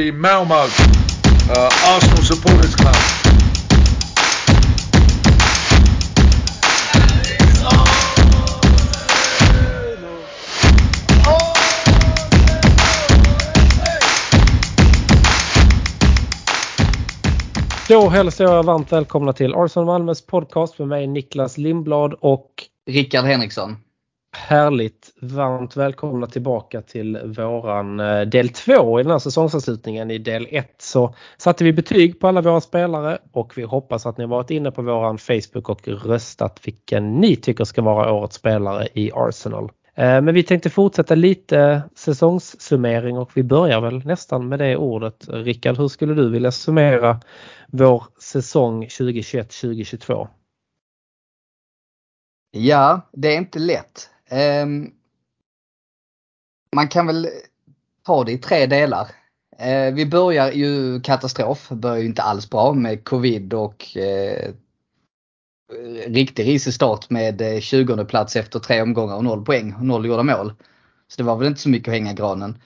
the Malmo uh, Arsenal Supporters Club. Då hälsar jag varmt välkomna till Arsenal Malmös podcast med mig Niklas Lindblad och Rickard Henriksson. Härligt! Varmt välkomna tillbaka till våran eh, del 2 i den här säsongsavslutningen. I del 1 så satte vi betyg på alla våra spelare och vi hoppas att ni varit inne på våran Facebook och röstat vilken ni tycker ska vara årets spelare i Arsenal. Eh, men vi tänkte fortsätta lite säsongssummering och vi börjar väl nästan med det ordet. Rickard, hur skulle du vilja summera vår säsong 2021-2022? Ja, det är inte lätt. Um, man kan väl ta det i tre delar. Eh, vi börjar ju katastrof, börjar ju inte alls bra med covid och eh, riktig risig start med eh, 20 plats efter tre omgångar och noll poäng och noll gjorda mål. Så det var väl inte så mycket att hänga granen.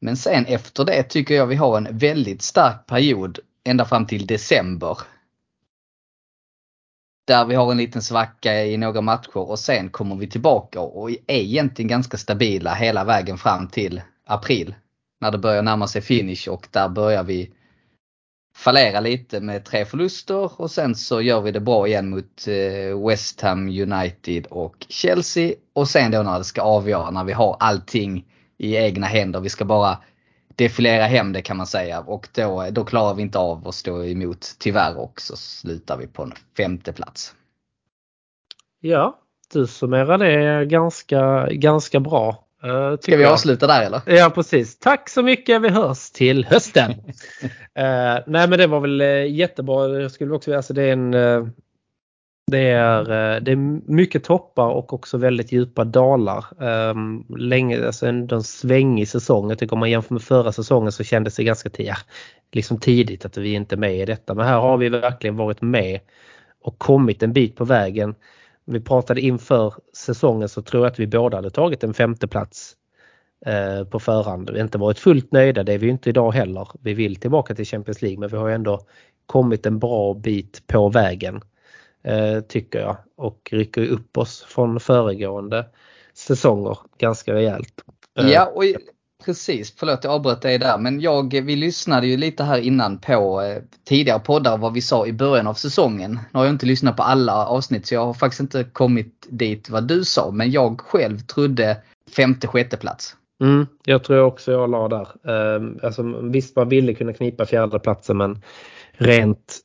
Men sen efter det tycker jag vi har en väldigt stark period ända fram till december. Där vi har en liten svacka i några matcher och sen kommer vi tillbaka och är egentligen ganska stabila hela vägen fram till april. När det börjar närma sig finish och där börjar vi fallera lite med tre förluster och sen så gör vi det bra igen mot eh, West Ham United och Chelsea. Och sen då när det ska avgöra, när vi har allting i egna händer. Vi ska bara defilera hem det kan man säga och då, då klarar vi inte av att stå emot tyvärr och så slutar vi på en femte plats. Ja, du summerar det ganska, ganska bra. Uh, Ska vi avsluta där eller? Ja precis. Tack så mycket. Vi hörs till hösten. uh, nej men det var väl uh, jättebra. Jag skulle också alltså det är en det är, eh, det är mycket toppar och också väldigt djupa dalar. Ehm, länge, alltså en, en svängig säsong. Jag tycker om man jämför med förra säsongen så kändes det ganska ja, liksom tidigt att vi inte är med i detta. Men här har vi verkligen varit med och kommit en bit på vägen vi pratade inför säsongen så tror jag att vi båda hade tagit en femte plats eh, på förhand. Vi har inte varit fullt nöjda, det är vi inte idag heller. Vi vill tillbaka till Champions League men vi har ändå kommit en bra bit på vägen. Eh, tycker jag och rycker upp oss från föregående säsonger ganska rejält. Ja och Precis, förlåt jag avbröt dig där men jag, vi lyssnade ju lite här innan på eh, tidigare poddar vad vi sa i början av säsongen. Nu har jag inte lyssnat på alla avsnitt så jag har faktiskt inte kommit dit vad du sa men jag själv trodde femte, sjätte plats. Mm, jag tror också jag la där. Eh, alltså, visst man ville kunna knipa fjärde platsen men rent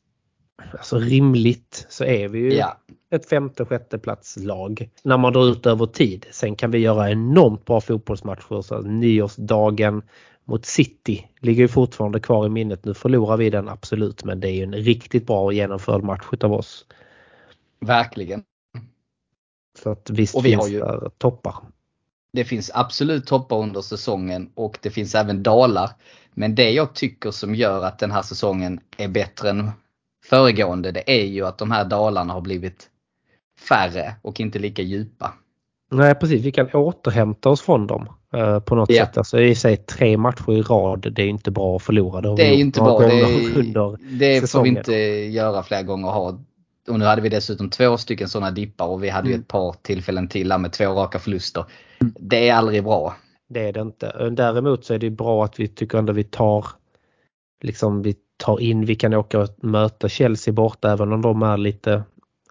alltså, rimligt så är vi ju ja ett femte sjätte plats lag när man drar ut över tid. Sen kan vi göra enormt bra fotbollsmatcher. Så nyårsdagen mot City ligger ju fortfarande kvar i minnet. Nu förlorar vi den absolut men det är ju en riktigt bra genomförd match av oss. Verkligen. Så att visst och vi finns har ju, där toppar. Det finns absolut toppar under säsongen och det finns även dalar. Men det jag tycker som gör att den här säsongen är bättre än föregående det är ju att de här dalarna har blivit färre och inte lika djupa. Nej precis, vi kan återhämta oss från dem eh, på något ja. sätt. Alltså i sig tre matcher i rad, det är inte bra att förlora. Det, det är inte bra. Det, det får vi inte göra flera gånger. Ha. Och nu hade vi dessutom två stycken sådana dippar och vi hade mm. ju ett par tillfällen till med två raka förluster. Mm. Det är aldrig bra. Det är det inte. Däremot så är det bra att vi tycker ändå vi tar liksom vi tar in, vi kan åka och möta Chelsea borta även om de är lite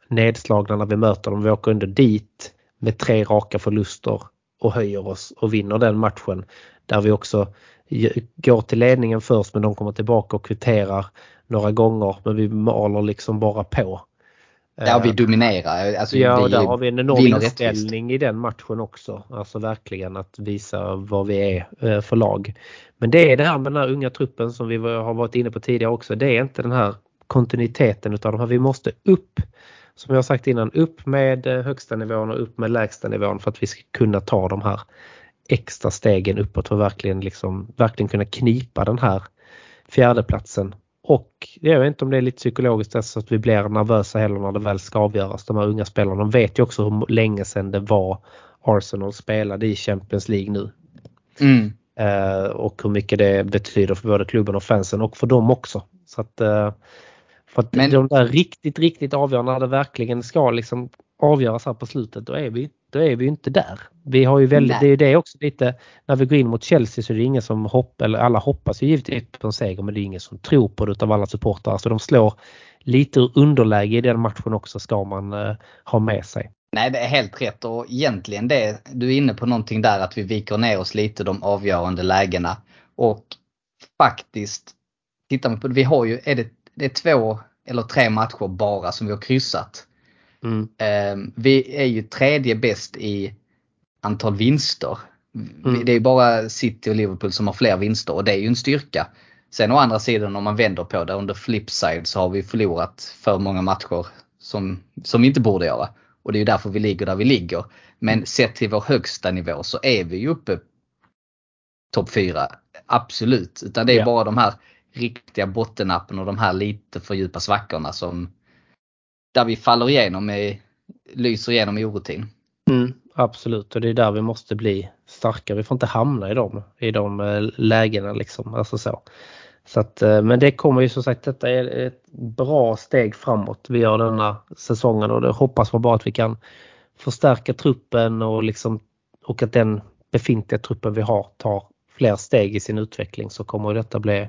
nedslagna när vi möter dem. Vi åker ändå dit med tre raka förluster och höjer oss och vinner den matchen. Där vi också går till ledningen först men de kommer tillbaka och kvitterar några gånger men vi maler liksom bara på. Ja, vi dominerar. Alltså, ja, och där har vi en enorm inställning i den matchen också. Alltså verkligen att visa vad vi är eh, för lag. Men det är det här med den här unga truppen som vi har varit inne på tidigare också. Det är inte den här kontinuiteten utan de här, vi måste upp som jag sagt innan, upp med eh, högsta nivån och upp med lägsta nivån för att vi ska kunna ta de här extra stegen uppåt och verkligen, liksom, verkligen kunna knipa den här fjärdeplatsen. Och jag vet inte om det är lite psykologiskt så att vi blir nervösa heller när det väl ska avgöras. De här unga spelarna de vet ju också hur länge sedan det var Arsenal spelade i Champions League nu. Mm. Eh, och hur mycket det betyder för både klubben och fansen och för dem också. Så att, eh, för att Men... de där riktigt, riktigt avgörande när det verkligen ska liksom avgöras här på slutet, då är vi, då är vi inte där. Vi har ju väldigt, det är ju det också lite, när vi går in mot Chelsea så är det ingen som hoppas, eller alla hoppas ju givetvis på en seger men det är ingen som tror på det utav alla supportrar. Så de slår lite ur underläge i den matchen också ska man eh, ha med sig. Nej, det är helt rätt och egentligen det, du är inne på någonting där att vi viker ner oss lite de avgörande lägena. Och faktiskt, tittar man på det, vi har ju, är det, det är två eller tre matcher bara som vi har kryssat. Mm. Ehm, vi är ju tredje bäst i antal vinster. Mm. Det är bara City och Liverpool som har fler vinster och det är ju en styrka. Sen å andra sidan om man vänder på det under flipside så har vi förlorat för många matcher som, som vi inte borde göra. Och det är ju därför vi ligger där vi ligger. Men sett till vår högsta nivå så är vi ju uppe topp 4. Absolut. Utan det är ja. bara de här riktiga bottennappen och de här lite för djupa svackorna som där vi faller igenom, i, lyser igenom i orutin. Mm, absolut och det är där vi måste bli starkare. Vi får inte hamna i de, i de eh, lägena liksom. Alltså så. Så att, eh, men det kommer ju som sagt, detta är ett bra steg framåt vi gör denna säsongen och det hoppas man bara att vi kan förstärka truppen och, liksom, och att den befintliga truppen vi har tar fler steg i sin utveckling så kommer detta bli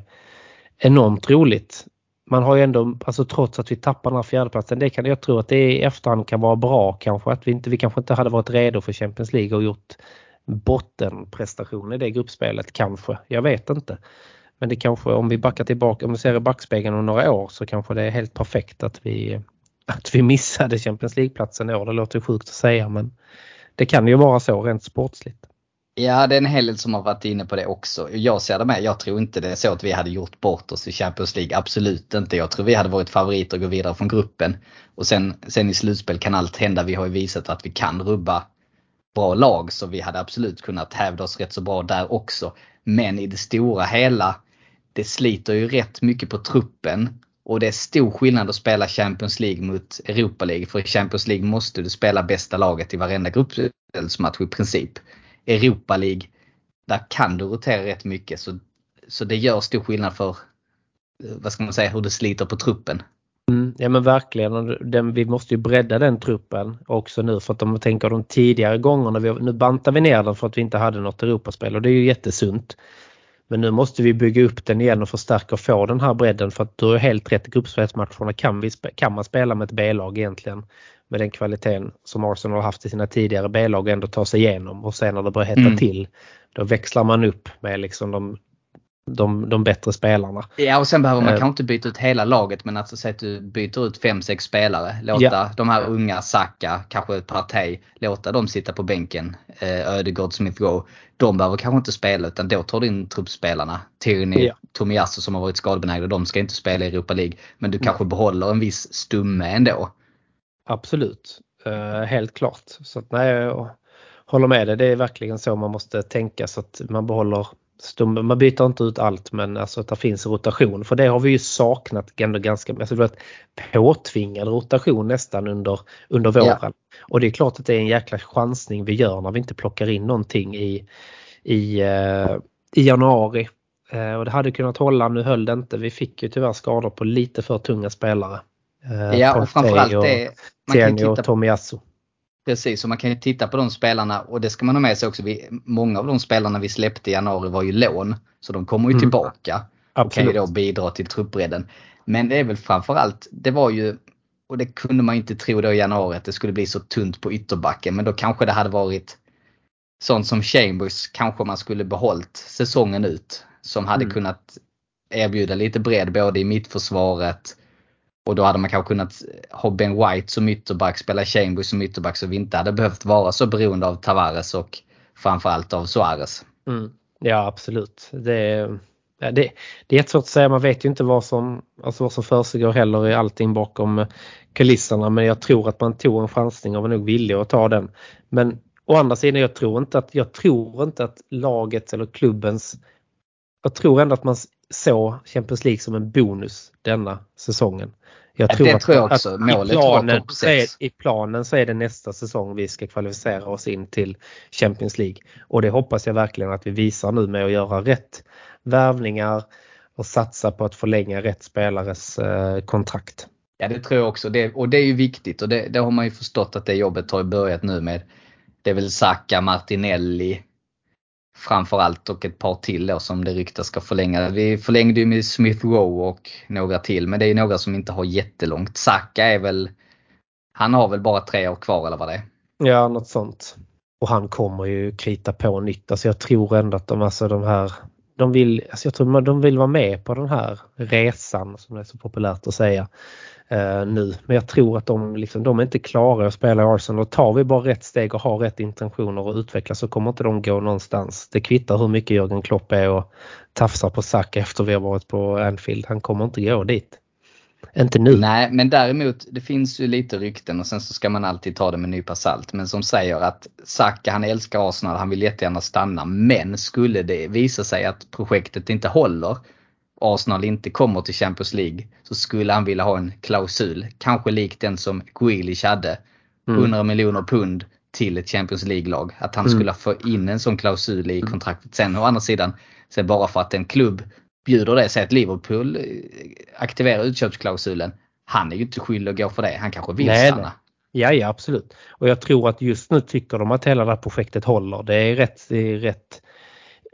enormt roligt. Man har ju ändå, alltså trots att vi tappar den här fjärdeplatsen, det kan jag tro att det i efterhand kan vara bra kanske att vi inte, vi kanske inte hade varit redo för Champions League och gjort bottenprestation i det gruppspelet kanske. Jag vet inte. Men det kanske om vi backar tillbaka, om vi ser i backspegeln om några år så kanske det är helt perfekt att vi, att vi missade Champions League-platsen i år. Det låter sjukt att säga men det kan ju vara så rent sportsligt. Ja, det är en hel del som har varit inne på det också. Jag ser det med. Jag tror inte det är så att vi hade gjort bort oss i Champions League. Absolut inte. Jag tror vi hade varit favoriter och gå vidare från gruppen. Och sen, sen i slutspel kan allt hända. Vi har ju visat att vi kan rubba bra lag så vi hade absolut kunnat hävda oss rätt så bra där också. Men i det stora hela det sliter ju rätt mycket på truppen. Och det är stor skillnad att spela Champions League mot Europa League. För i Champions League måste du spela bästa laget i varenda gruppspelsmatch i princip. Europa League, där kan du rotera rätt mycket. Så, så det gör stor skillnad för, vad ska man säga, hur det sliter på truppen. Mm, ja men verkligen, den, vi måste ju bredda den truppen också nu för att om man tänker de tidigare gångerna, vi, nu bantar vi ner den för att vi inte hade något Europaspel och det är ju jättesunt. Men nu måste vi bygga upp den igen och förstärka och få den här bredden för att du har helt rätt i gruppspelsmatcherna kan, vi, kan man spela med ett B-lag egentligen med den kvaliteten som Arsenal har haft i sina tidigare B-lag ändå ta sig igenom och sen när det börjar hetta mm. till då växlar man upp med liksom de de, de bättre spelarna. Ja och sen behöver man uh, kanske inte byta ut hela laget men alltså säg att du byter ut 5-6 spelare. Låta ja. de här unga, Saka, kanske Partey, låta dem sitta på bänken. Uh, Ödegård, Smith Rowe. De behöver kanske inte spela utan då tar du in truppspelarna. Tierney, ja. Tomiyasu som har varit skadebenägna, de ska inte spela i Europa League. Men du kanske behåller en viss stumme ändå. Absolut, uh, helt klart. Så att, nej, jag håller med dig. Det är verkligen så man måste tänka så att man behåller man byter inte ut allt men alltså att det finns rotation för det har vi ju saknat ändå ganska alltså det påtvingad rotation nästan under, under våren. Ja. Och det är klart att det är en jäkla chansning vi gör när vi inte plockar in någonting i, i, uh, i januari. Uh, och det hade kunnat hålla, nu höll det inte. Vi fick ju tyvärr skador på lite för tunga spelare. Uh, ja och framförallt det. Man kan titta och Tomiyasu. Precis, och man kan ju titta på de spelarna och det ska man ha med sig också. Vi, många av de spelarna vi släppte i januari var ju lån. Så de kommer ju mm. tillbaka och kan ju då bidra till truppbredden. Men det är väl framförallt, det var ju, och det kunde man inte tro då i januari att det skulle bli så tunt på ytterbacken. Men då kanske det hade varit sånt som Chambers kanske man skulle behållt säsongen ut. Som hade mm. kunnat erbjuda lite bredd både i mittförsvaret och då hade man kanske kunnat ha Ben White som ytterback, spela Chambers som ytterback så vi inte hade behövt vara så beroende av Tavares och framförallt av Suarez. Mm. Ja absolut. Det, ja, det, det är jättesvårt att säga, man vet ju inte vad som, alltså vad som försiggår heller i allting bakom kulisserna men jag tror att man tog en chansning och var nog villig att ta den. Men å andra sidan jag tror inte att, jag tror inte att laget eller klubbens jag tror ändå att man såg Champions League som en bonus denna säsongen. Jag Ja, tror att, tror jag att Målet i, planen, så är, i planen så är det nästa säsong vi ska kvalificera oss in till Champions League. Och det hoppas jag verkligen att vi visar nu med att göra rätt värvningar och satsa på att förlänga rätt spelares eh, kontrakt. Ja det tror jag också. Det, och det är ju viktigt och det, det har man ju förstått att det jobbet har börjat nu med. Det är väl Saka, Martinelli framförallt och ett par till då som det ryktas ska förlänga. Vi förlängde ju med Smith Rowe och några till men det är några som inte har jättelångt. Saka är väl, han har väl bara tre år kvar eller vad det är. Ja, något sånt. Och han kommer ju krita på nytt. Alltså jag tror ändå att de, alltså de här de vill, alltså jag tror de vill vara med på den här resan som det är så populärt att säga eh, nu. Men jag tror att de, liksom, de är inte klara att spela i Arsenal och tar vi bara rätt steg och har rätt intentioner och utvecklas så kommer inte de gå någonstans. Det kvittar hur mycket Jörgen Klopp är och tafsar på Sack efter vi har varit på Anfield. Han kommer inte gå dit. Inte nu. Nej, men däremot det finns ju lite rykten och sen så ska man alltid ta det med en nypa salt. Men som säger att Saka han älskar Arsenal, han vill jättegärna stanna. Men skulle det visa sig att projektet inte håller, Arsenal inte kommer till Champions League, så skulle han vilja ha en klausul. Kanske lik den som Grealish hade. 100 miljoner pund till ett Champions League-lag. Att han Mm. skulle få in en sån klausul i kontraktet. Sen å andra sidan, sen bara för att en klubb bjuder det, säg att Liverpool eh, aktiverar utköpsklausulen. Han är ju inte skyldig att gå för det. Han kanske vill Nej, stanna. nej. Ja, ja absolut. Och jag tror att just nu tycker de att hela det här projektet håller. Det är rätt, det är rätt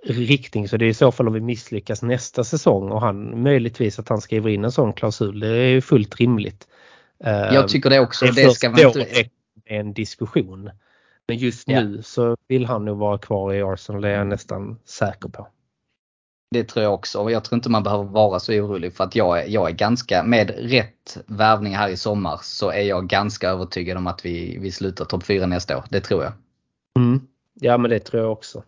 riktning så det är i så fall om vi misslyckas nästa säsong och han möjligtvis att han skriver in en sån klausul. Det är ju fullt rimligt. Jag tycker det också. det Det ska man inte... en diskussion. Men just Ja. nu så vill han nog vara kvar i Arsenal, det är jag nästan säker på. Det tror jag också. Jag tror inte man behöver vara så orolig för att jag är, jag är ganska, med rätt värvning här i sommar så är jag ganska övertygad om att vi, vi slutar topp 4 nästa år. Det tror jag. Mm. Ja men det tror jag också.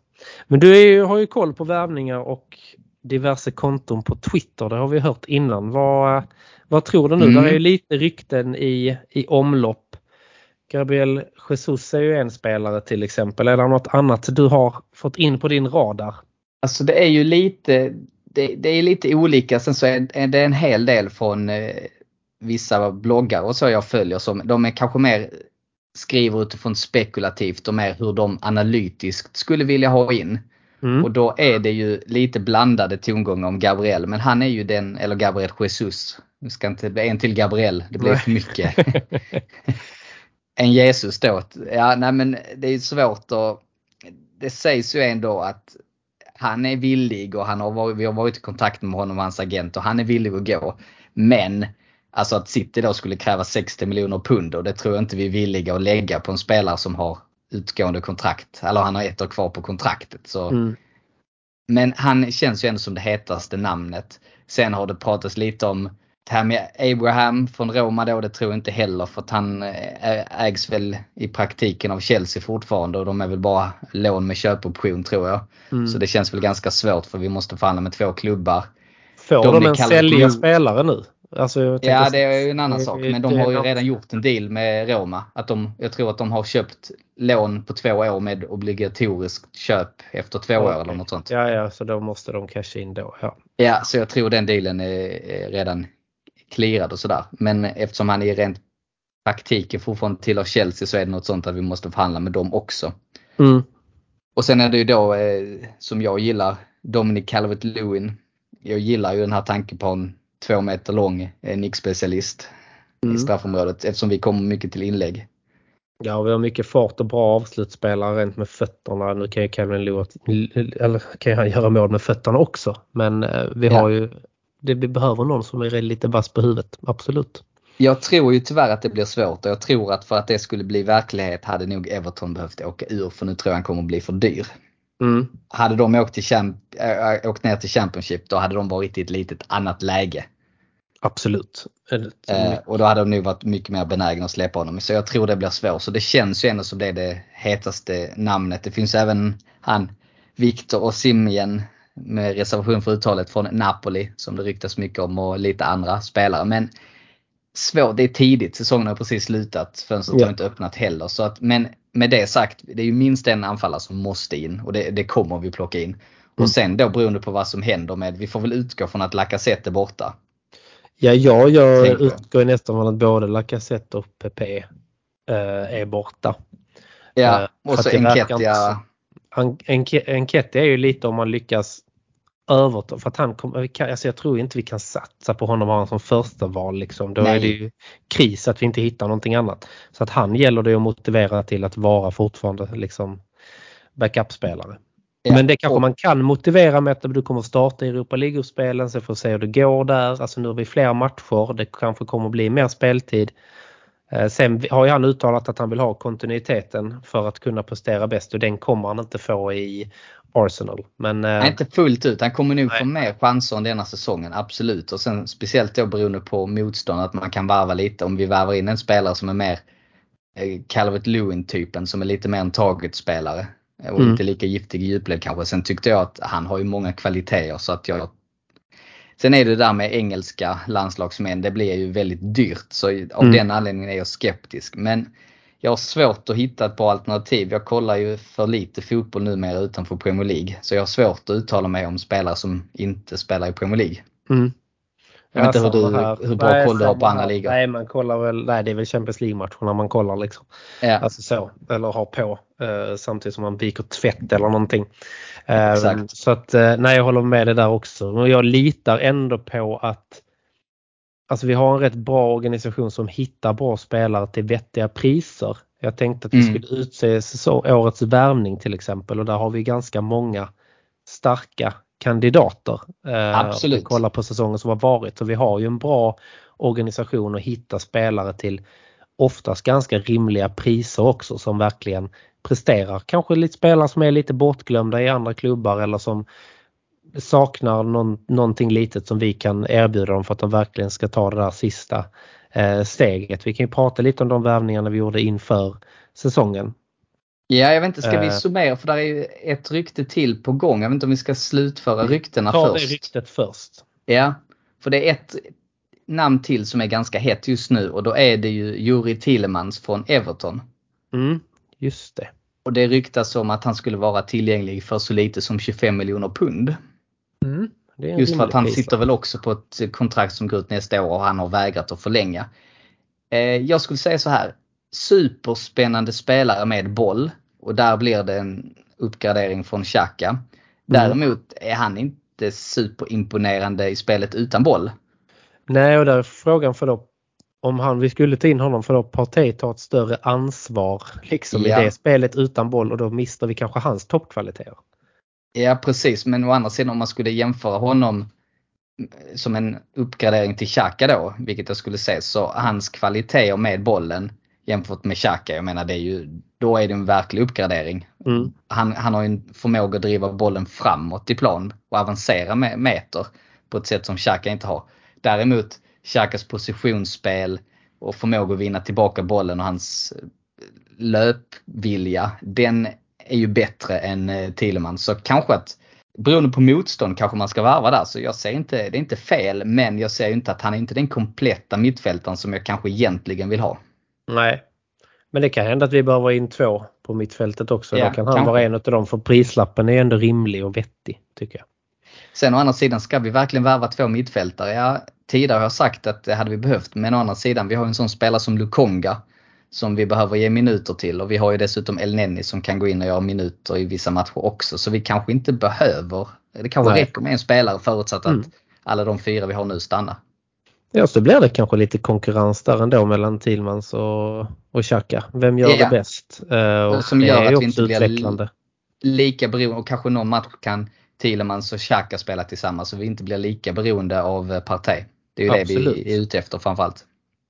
Men du är ju, har ju koll på värvningar och diverse konton på Twitter. Det har vi hört innan. Vad, vad tror du nu? Mm. Det är ju lite rykten i, i omlopp. Gabriel Jesus är ju en spelare till exempel. Eller något annat du har fått in på din radar? Alltså det är ju lite, det, det är lite olika. Sen så är, är det en hel del från eh, vissa bloggar och så jag följer som de är kanske mer skriver utifrån spekulativt och mer hur de analytiskt skulle vilja ha in. Mm. Och då är det ju lite blandade tongångar om Gabriel. Men han är ju den, eller Gabriel Jesus. Nu ska inte bli en till Gabriel, det blir för mycket. en Jesus då. Ja, nej men det är svårt att... Det sägs ju ändå att han är villig och han har varit, vi har varit i kontakt med honom och hans agent och han är villig att gå. Men alltså att City då skulle kräva 60 miljoner pund och det tror jag inte vi är villiga att lägga på en spelare som har utgående kontrakt. Eller han har ett år kvar på kontraktet. Så. Mm. Men han känns ju ändå som det hetaste namnet. Sen har det pratats lite om det med Abraham från Roma då, det tror jag inte heller för att han eh, ägs väl i praktiken av Chelsea fortfarande och de är väl bara lån med köpoption tror jag. Mm. Så det känns väl ganska svårt för vi måste förhandla med två klubbar. Får de de, en sälja spelare nu? Alltså, Ja det är ju en annan sak men de det- har ju redan gjort en deal med Roma. Att de, jag tror att de har köpt lån på två år med obligatoriskt köp efter två år eller något sånt. Ja, ja, så då måste de casha in då. Ja. Ja, så jag tror den dealen är redan clearad och sådär. Men eftersom han i rent praktiken fortfarande tillhör Chelsea så är det något sånt att vi måste förhandla med dem också. Mm. Och sen är det ju då eh, som jag gillar Dominic Calvert-Lewin. Jag gillar ju den här tanken på en två meter lång eh, nickspecialist Mm. i straffområdet eftersom vi kommer mycket till inlägg. Ja, vi har mycket fart och bra avslutsspelare rent med fötterna. Nu kan ju Calvin Lewis, eller kan han göra mål med fötterna också. Men eh, vi Ja. har ju, det, vi behöver någon som är lite vass på huvudet. Absolut. Jag tror ju tyvärr att det blir svårt och jag tror att för att det skulle bli verklighet hade nog Everton behövt åka ur för nu tror jag han kommer bli för dyr. Mm. hade de åkt, till champ, äh, åkt ner till Championship då hade de varit i ett litet annat läge. Absolut. Eh, och då hade de nog varit mycket mer benägna att släppa honom. Så jag tror det blir svårt. Så det känns ju ändå som det är det hetaste namnet. Det finns även han Viktor och Simien med reservation för uttalet från Napoli som det ryktas mycket om och lite andra spelare. Men svårt, det är tidigt, säsongen har precis slutat, fönstret Ja. har inte öppnat heller. Så att, men med det sagt, det är ju minst en anfallare som måste in och det, det kommer vi plocka in. Mm. Och sen då beroende på vad som händer med, vi får väl utgå från att Lacazette är borta. Ja, jag, jag utgår nästan från att både Lacazette och Pepe eh, är borta. Ja, Eh, och så Enketia. Enketia är ju lite om man lyckas överta, för att han kan- alltså jag tror inte vi kan satsa på honom och ha som första val liksom. Då Nej. är det ju kris att vi inte hittar någonting annat. Så att han gäller det att motivera till att vara fortfarande liksom backup-spelare. Ja, Men det kanske man kan motivera med att du kommer starta i Europa League-spelen så får vi se hur det går där. Alltså nu har vi fler matcher, det kanske kommer bli mer speltid. Eh, Sen har ju han uttalat att han vill ha kontinuiteten för att kunna prestera bäst och den kommer han inte få i Arsenal. Men eh, Nej, inte fullt ut. Han kommer nog Nej. få mer chanser än denna säsongen, absolut. Och sen speciellt då beroende på motstånd, att man kan varva lite. Om vi varvar in en spelare som är mer eh, Calvert Lewin-typen, som är lite mer en targetspelare. eh, Och Mm. inte lika giftig i djupled kanske. Sen tyckte jag att han har ju många kvaliteter så att jag Sen är det där med engelska landslagsmän, det blir ju väldigt dyrt. Så av Mm. den anledningen är jag skeptisk. Men jag har svårt att hitta ett bra alternativ. Jag kollar ju för lite fotboll numera utanför Premier League. Så jag har svårt att uttala mig om spelare som inte spelar i Premier League. mm. Jag vet inte hur, du, här. hur bra Nej, koll du har på andra ligor. Nej, man kollar väl, nej det är väl Champions League-matcherna man kollar liksom. Ja, Alltså så, eller har på eh, samtidigt som man viker tvätt eller någonting. Eh, Exakt. Så att eh, nej, jag håller med det där också. Och jag litar ändå på att Alltså vi har en rätt bra organisation som hittar bra spelare till vettiga priser. Jag tänkte att vi Mm. skulle utse säsong, årets värvning till exempel och där har vi ganska många starka kandidater. Eh, Absolut. Om vi kollar på säsongen som har varit. Så vi har ju en bra organisation att hitta spelare till oftast ganska rimliga priser också som verkligen presterar. Kanske lite spelare som är lite bortglömda i andra klubbar eller som saknar någon, någonting litet som vi kan erbjuda dem för att de verkligen ska ta det där sista eh, steget. Vi kan ju prata lite om de värvningarna vi gjorde inför säsongen. ja jag vet inte, ska vi Eh. summera? För där är ju ett rykte till på gång. Jag vet inte om vi ska slutföra ryktena Ta först. det ryktet först. Ja, för det är ett namn till som är ganska hett just nu och då är det ju Juri Tillemans från Everton. Mm, just det. Och det ryktas om att han skulle vara tillgänglig för så lite som 25 miljoner pund. Mm, Just för att han sitter väl också på ett kontrakt som går ut nästa år och han har vägrat att förlänga. Eh, jag skulle säga så här. Superspännande spelare med boll och där blir det en uppgradering från Xhaka. Däremot är han inte superimponerande i spelet utan boll. Nej, och där är frågan för då om han, vi skulle ta in honom för då Partey tar ett större ansvar liksom Ja. i det spelet utan boll och då mister vi kanske hans toppkvaliteter. Ja precis, men å andra sidan om man skulle jämföra honom som en uppgradering till Xhaka då, vilket jag skulle säga, så hans kvaliteter med bollen jämfört med Xhaka, jag menar det är ju, då är det en verklig uppgradering. Mm. Han, han har ju en förmåga att driva bollen framåt i plan och avancera med meter på ett sätt som Xhaka inte har. Däremot Xhakas positionsspel och förmåga att vinna tillbaka bollen och hans eh, löpvilja, den är ju bättre än eh, Thielemans. Så kanske att beroende på motstånd kanske man ska varva där. Så jag säger inte, det är inte fel, men jag säger inte att han är inte den kompletta mittfältaren som jag kanske egentligen vill ha. Nej. Men det kan hända att vi behöver in två på mittfältet också. Ja, då kan han kanske. vara en av dem för prislappen är ändå rimlig och vettig tycker jag. Sen å andra sidan, ska vi verkligen värva två mittfältare? Ja, tidigare har jag sagt att det hade vi behövt. Men å andra sidan, vi har en sån spelare som Lukonga. Som vi behöver ge minuter till. Och vi har ju dessutom El Neni som kan gå in och göra minuter i vissa matcher också. Så vi kanske inte behöver. Det kanske Nej. räcker med en spelare förutsatt att Mm. alla de fyra vi har nu stannar. Ja, så blir det kanske lite konkurrens där ändå mellan Tilmans och, och Xhaka. Vem gör Ja. det bäst? Eh, och Som det gör är att vi inte blir utvecklande. Lika beroende, och kanske någon match kan Thielemans och Xhaka spela tillsammans så vi inte blir lika beroende av eh, Partey. Det är ju Absolut. det vi är ute efter framförallt.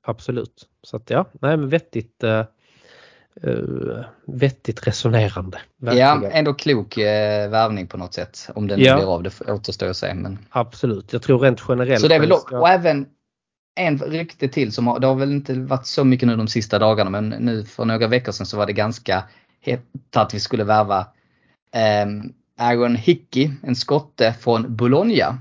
Absolut. Så att ja, nej men vettigt. eh, vettigt resonerande. Ja, Verkligen. ändå klok eh, värvning på något sätt. Om den Ja. blir av, det återstår att se. Men... Absolut. Jag tror rent generellt. Så det är väl, ska- och även en rykte till som har, det har väl inte varit så mycket nu de sista dagarna men nu för några veckor sedan så var det ganska hett att vi skulle värva um, Aaron Hickey, en skotte från Bologna.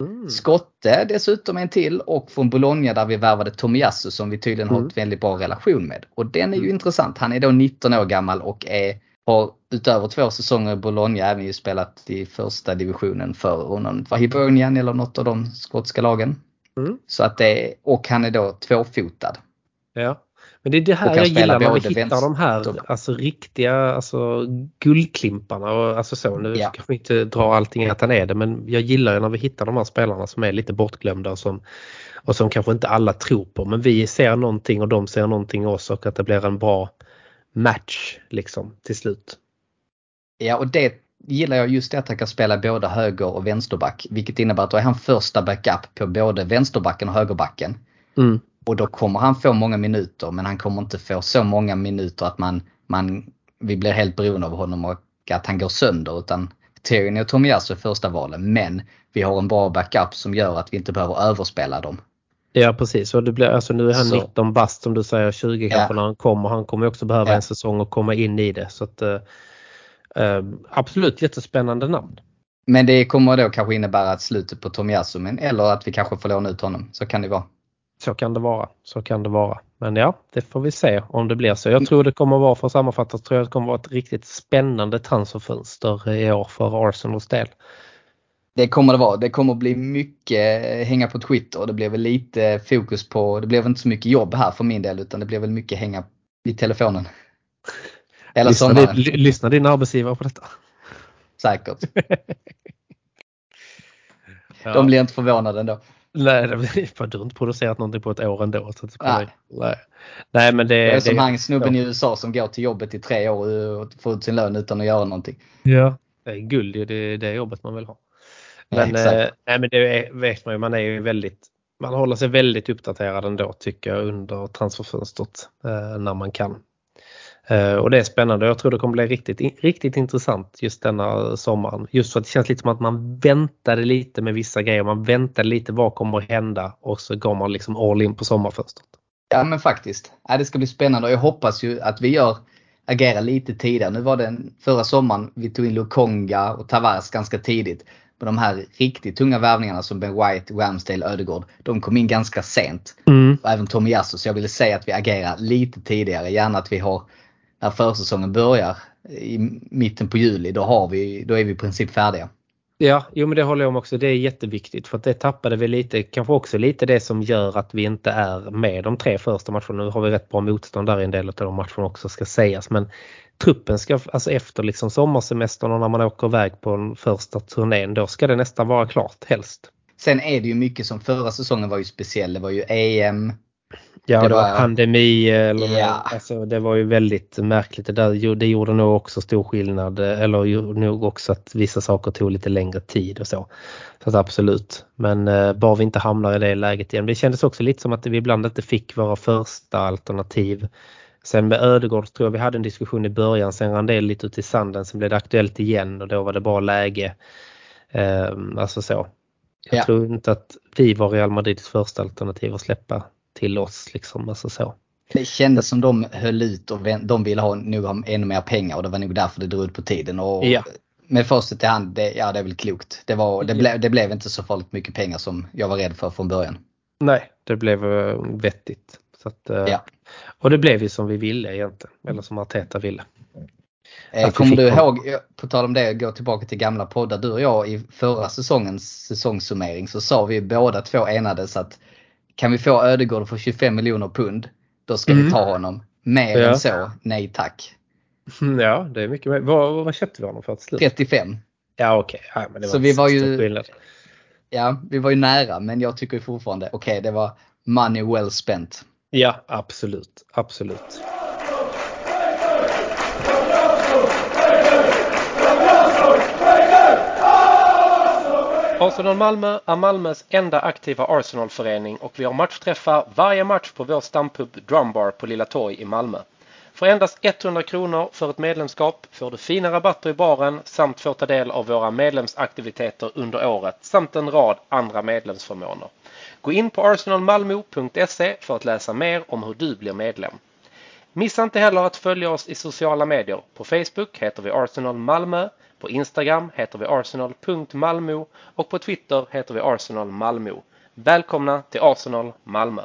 Mm. Skotte dessutom en till och från Bologna där vi värvade Tomiyasu som vi tydligen har Mm. ett väldigt bra relation med. Och den är ju Mm. intressant. Han är då 19 år gammal och är, har utöver två säsonger i Bologna även ju spelat i första divisionen för någon, var Hibernian eller något av de skotska lagen. Mm. Så att det, och han är då tvåfotad. Ja. Men det är det här jag gillar när vi hittar vänster- de här alltså, riktiga alltså, guldklimparna. Och, alltså, så, nu Ja. ska vi inte dra allting att han är det men jag gillar ju när vi hittar de här spelarna som är lite bortglömda och som, och som kanske inte alla tror på. Men vi ser någonting och de ser någonting också och att det blir en bra match liksom till slut. Ja och det gillar jag just det att han kan spela både höger och vänsterback. Vilket innebär att då är han första backup på både vänsterbacken och högerbacken. Mm. Och då kommer han få många minuter men han kommer inte få så många minuter att man, man vi blir helt beroende av honom och att han går sönder. Utan Tyrion och Tomiyasu är första valen men vi har en bra backup som gör att vi inte behöver överspela dem. Ja precis och det blir, alltså, nu är han Så. 19 bast som du säger 20 kanske Ja. när han kommer. Han kommer också behöva Ja. en säsong och komma in i det. Så att, eh, eh, absolut jättespännande namn. Men det kommer då kanske innebära ett slutet på Tomiyasu men eller att vi kanske får låna ut honom. Så kan det vara. Så kan det vara. Så kan det vara. Men ja, det får vi se om det blir så. Jag tror det kommer att vara, för att sammanfatta, tror jag det kommer att vara ett riktigt spännande transferfönster i år för Arsenals del. Det kommer det vara. Det kommer bli mycket hänga på Twitter det blir väl lite fokus på, det blir väl inte så mycket jobb här för min del utan det blir väl mycket hänga i telefonen. Hela Lyssnar, sommaren din- ly- lyssnar din arbetsgivare på detta? säkert. Ja. De blir inte förvånade ändå. Nej, det blir- för du har inte producerat någonting på ett år ändå. Så Nej. Nej. Nej, men det, Det är som det, han snubben i USA som går till jobbet i tre år och får ut sin lön utan att göra någonting. Ja. Det är guld ju, det är det jobbet man vill ha. Ja, Men, exakt. eh, nej, men det är, vet man ju, man är ju väldigt man håller sig väldigt uppdaterad ändå tycker jag under transferfönstret eh, när man kan. Eh, och det är spännande. Jag tror det kommer bli riktigt, riktigt intressant just denna sommaren. Just för att det känns lite som att man väntade lite med vissa grejer. Man väntade lite vad kommer att hända och så går man liksom all in på sommarfönstret. Ja men faktiskt. Ja, det ska bli spännande och jag hoppas ju att vi gör agerar lite tidigare. Nu var det förra sommaren vi tog in Lukonga och Tavares ganska tidigt. Men de här riktigt tunga värvningarna som Ben White, Ramsdale, Ödegård. De kom in ganska sent. Och även Tomiyasu. Så jag ville säga att vi agerar lite tidigare. Gärna att vi har när försäsongen börjar i mitten på juli. Då, har vi, då är vi i princip färdiga. Ja, jo men det håller jag om också. Det är jätteviktigt för att det tappade vi lite, kanske också lite det som gör att vi inte är med de tre första matcherna. Nu har vi rätt bra motstånd där i en del av de matcherna också ska sägas men truppen ska, alltså efter liksom sommarsemestern och när man åker iväg på den första turnén då ska det nästan vara klart helst. Sen är det ju mycket som förra säsongen var ju speciell. Det var ju EM. Ja, Det det, var var- pandemi eller Ja. alltså, det var ju väldigt märkligt. Det, där, det gjorde nog också stor skillnad eller gjorde nog också att vissa saker tog lite längre tid och så. Så att absolut. Men eh, bara vi inte hamnar i det läget igen. Det kändes också lite som att vi ibland inte fick våra första alternativ. Sen med Ödegård tror jag vi hade en diskussion i början. Sen rann det lite ut i sanden. Sen blev det aktuellt igen och då var det bra läge. Eh, alltså så. Jag Ja. tror inte att vi var Real Madrids första alternativ att släppa till oss liksom. Alltså så. Det kändes som de höll ut och de ville ha, nog ha ännu mer pengar och det var nog därför det drog ut på tiden. Och Ja. Med facit i hand, det, ja det är väl klokt. Det, var, det, ble, det blev inte så farligt mycket pengar som jag var rädd för från början. Nej, det blev eh, vettigt. Så att, eh, Ja. Och det blev ju som vi ville egentligen. Eller som Arteta ville. Eh, Att kommer du ihåg, på tal om det, gå tillbaka till gamla poddar. Du och jag i förra säsongens säsongssummering så sa vi båda två enades att kan vi få Ödegård för 25 miljoner pund, då ska Mm. vi ta honom. Mer Ja. än så, nej tack. Ja, det är mycket mer. Vad, vad köpte vi honom för till slut? 35. Ja, okej. Ja, men det Så vi var ju- skillnad. Ja, vi var ju nära men jag tycker fortfarande, okej det var money well spent. Ja, absolut. Absolut. Arsenal Malmö är Malmös enda aktiva Arsenalförening och vi har matchträffar varje match på vår stampub Drumbar på Lilla Torg i Malmö. För endast 100 kronor för ett medlemskap får du fina rabatter i baren samt får ta del av våra medlemsaktiviteter under året samt en rad andra medlemsförmåner. Gå in på arsenalmalmo.se för att läsa mer om hur du blir medlem. Missa inte heller att följa oss i sociala medier. På Facebook heter vi Arsenal Malmö, på Instagram heter vi arsenal.malmo och på Twitter heter vi Arsenal Malmö. Välkomna till Arsenal Malmö!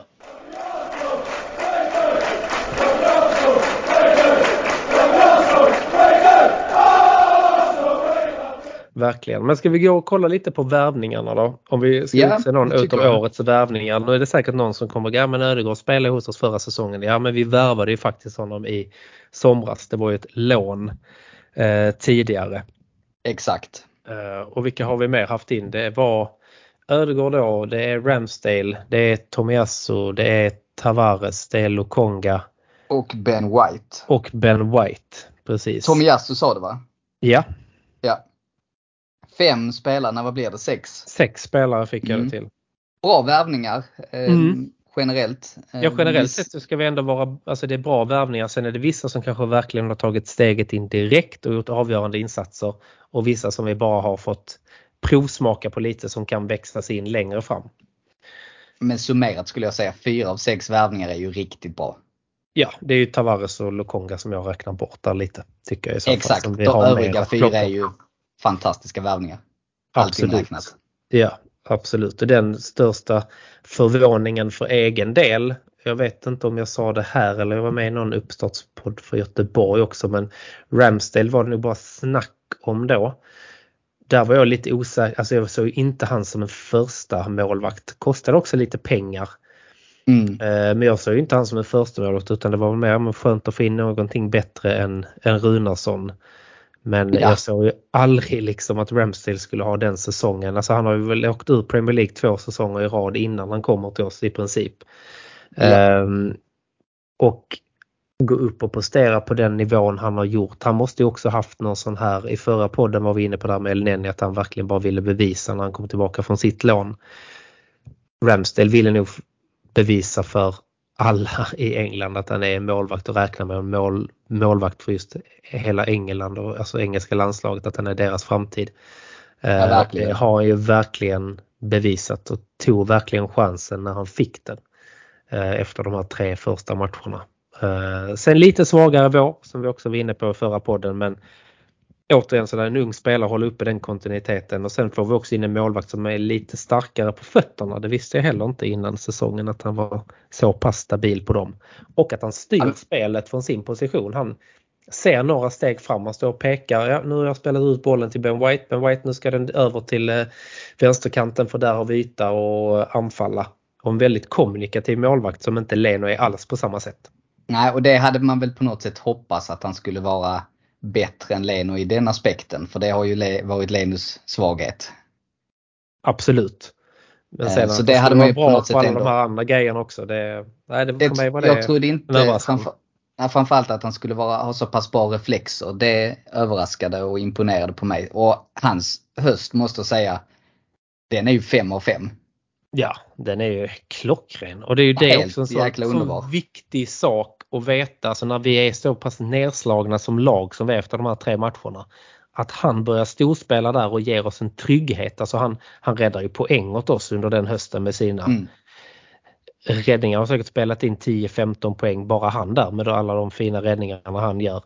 verkligen. Men ska vi gå och kolla lite på värvningarna då? Om vi ska Ja, utse någon utav jag. årets värvningar. Nu är det säkert någon som kommer, ja men Ödegård spelade hos oss förra säsongen. Ja men vi värvade ju faktiskt honom i somras. Det var ju ett lån eh, tidigare. Exakt. Eh, och vilka har vi mer haft in? Det var Ödegård då, det är Ramsdale, det är Tomiasso, det är Tavares, det är Lokonga Och Ben White. och Ben White. Precis. Tomiyasu sa det va? Ja, Ja. Fem spelarna, vad blir det? Sex? sex spelare fick jag Mm. det till. Bra värvningar eh, Mm. Generellt. Eh, Ja generellt sett så ska vi ändå vara, alltså det är bra värvningar. Sen är det vissa som kanske verkligen har tagit steget in direkt och gjort avgörande insatser. Och vissa som vi bara har fått provsmaka på lite som kan växlas in längre fram. Men summerat skulle jag säga fyra av sex värvningar är ju riktigt bra. Ja, det är ju Tavares och Lokonga som jag räknar bort där lite. Tycker jag i så Exakt. De övriga fyra är ju fantastiska värvningar. Allting Absolut. räknat. Ja, absolut. Och den största förvåningen för egen del. Jag vet inte om jag sa det här eller jag var med i någon uppstartspodd för Göteborg också men Ramsdale var det nog bara snack om då. Där var jag lite osäker, alltså jag såg inte han som en första målvakt. Kostade också lite pengar. Mm. Eh, Men jag såg inte han som en första målvakt utan det var mer men skönt att få in någonting bättre än, än Runarsson. Men Ja. jag såg ju aldrig liksom att Ramsdale skulle ha den säsongen. Alltså han har ju väl åkt ur Premier League två säsonger i rad innan han kommer till oss i princip. Ja. Ehm, och gå upp och prestera på den nivån han har gjort. Han måste ju också haft någon sån här, i förra podden var vi inne på det här med Elneny att han verkligen bara ville bevisa när han kom tillbaka från sitt lån. Ramsdale ville nog bevisa för alla i England att han är en målvakt och räkna med en mål, målvakt för just hela England och alltså engelska landslaget att han är deras framtid. Eh, Ja. Det har han ju verkligen bevisat och tog verkligen chansen när han fick den. eh, Efter de här tre första matcherna. Eh, Sen lite svagare vår som vi också var inne på i förra podden men återigen så där en ung spelare håller uppe den kontinuiteten och sen får vi också in en målvakt som är lite starkare på fötterna. Det visste jag heller inte innan säsongen att han var så pass stabil på dem. Och att han styr Han- spelet från sin position. Han ser några steg fram, han står och pekar. Ja, nu har jag spelat ut bollen till Ben White. Ben White nu ska den över till eh, vänsterkanten för där har vi yta och anfalla. Och en väldigt kommunikativ målvakt som inte Leno är alls på samma sätt. Nej, och det hade man väl på något sätt hoppats att han skulle vara bättre än Leno i den aspekten. För det har ju varit Lenos svaghet. Absolut. Men Eh, sen så det hade man ju på något sätt på alla ändå- de här andra grejerna också. Det, nej, det, Det, för mig var jag det trodde en inte framför, ja, framförallt att han skulle vara, ha så pass bra reflexer. Det överraskade och imponerade på mig. Och hans höst måste jag säga, den är ju 5 av 5. Ja, den är ju klockren. Och det är ju det Helt också en sån viktig sak att veta. Alltså när vi är så pass nedslagna som lag som vi är efter de här tre matcherna. Att han börjar storspela där och ger oss en trygghet. Alltså han, han räddar ju poäng åt oss under den hösten med sina Mm. räddningar. har säkert spelat in 10-15 poäng bara han där med alla de fina räddningarna han gör.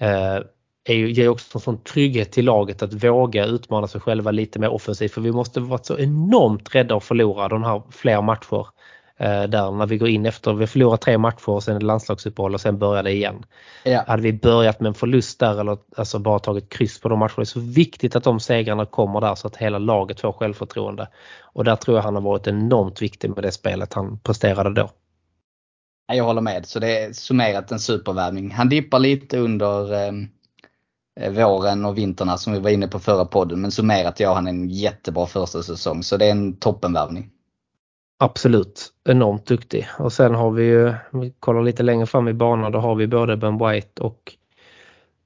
Eh, är ju, ger också en sån trygghet till laget att våga utmana sig själva lite mer offensivt för vi måste vara så enormt rädda att förlora de här fler matcher. Eh, där när vi går in efter, vi förlorar tre matcher och sen landslagsuppehåll och sen börjar det igen. Ja. Hade vi börjat med en förlust där eller alltså bara tagit kryss på de matcherna, det är så viktigt att de segrarna kommer där så att hela laget får självförtroende. Och där tror jag han har varit enormt viktig med det spelet han presterade då. Ja, Jag håller med. Så det är summerat en supervärvning. Han dippar lite under eh, våren och vinterna som vi var inne på förra podden. Men summerat gör han en jättebra första säsong. Så det är en toppenvärvning. Absolut, enormt duktig. Och sen har vi ju, om vi kollar lite längre fram i banan, då har vi både Ben White och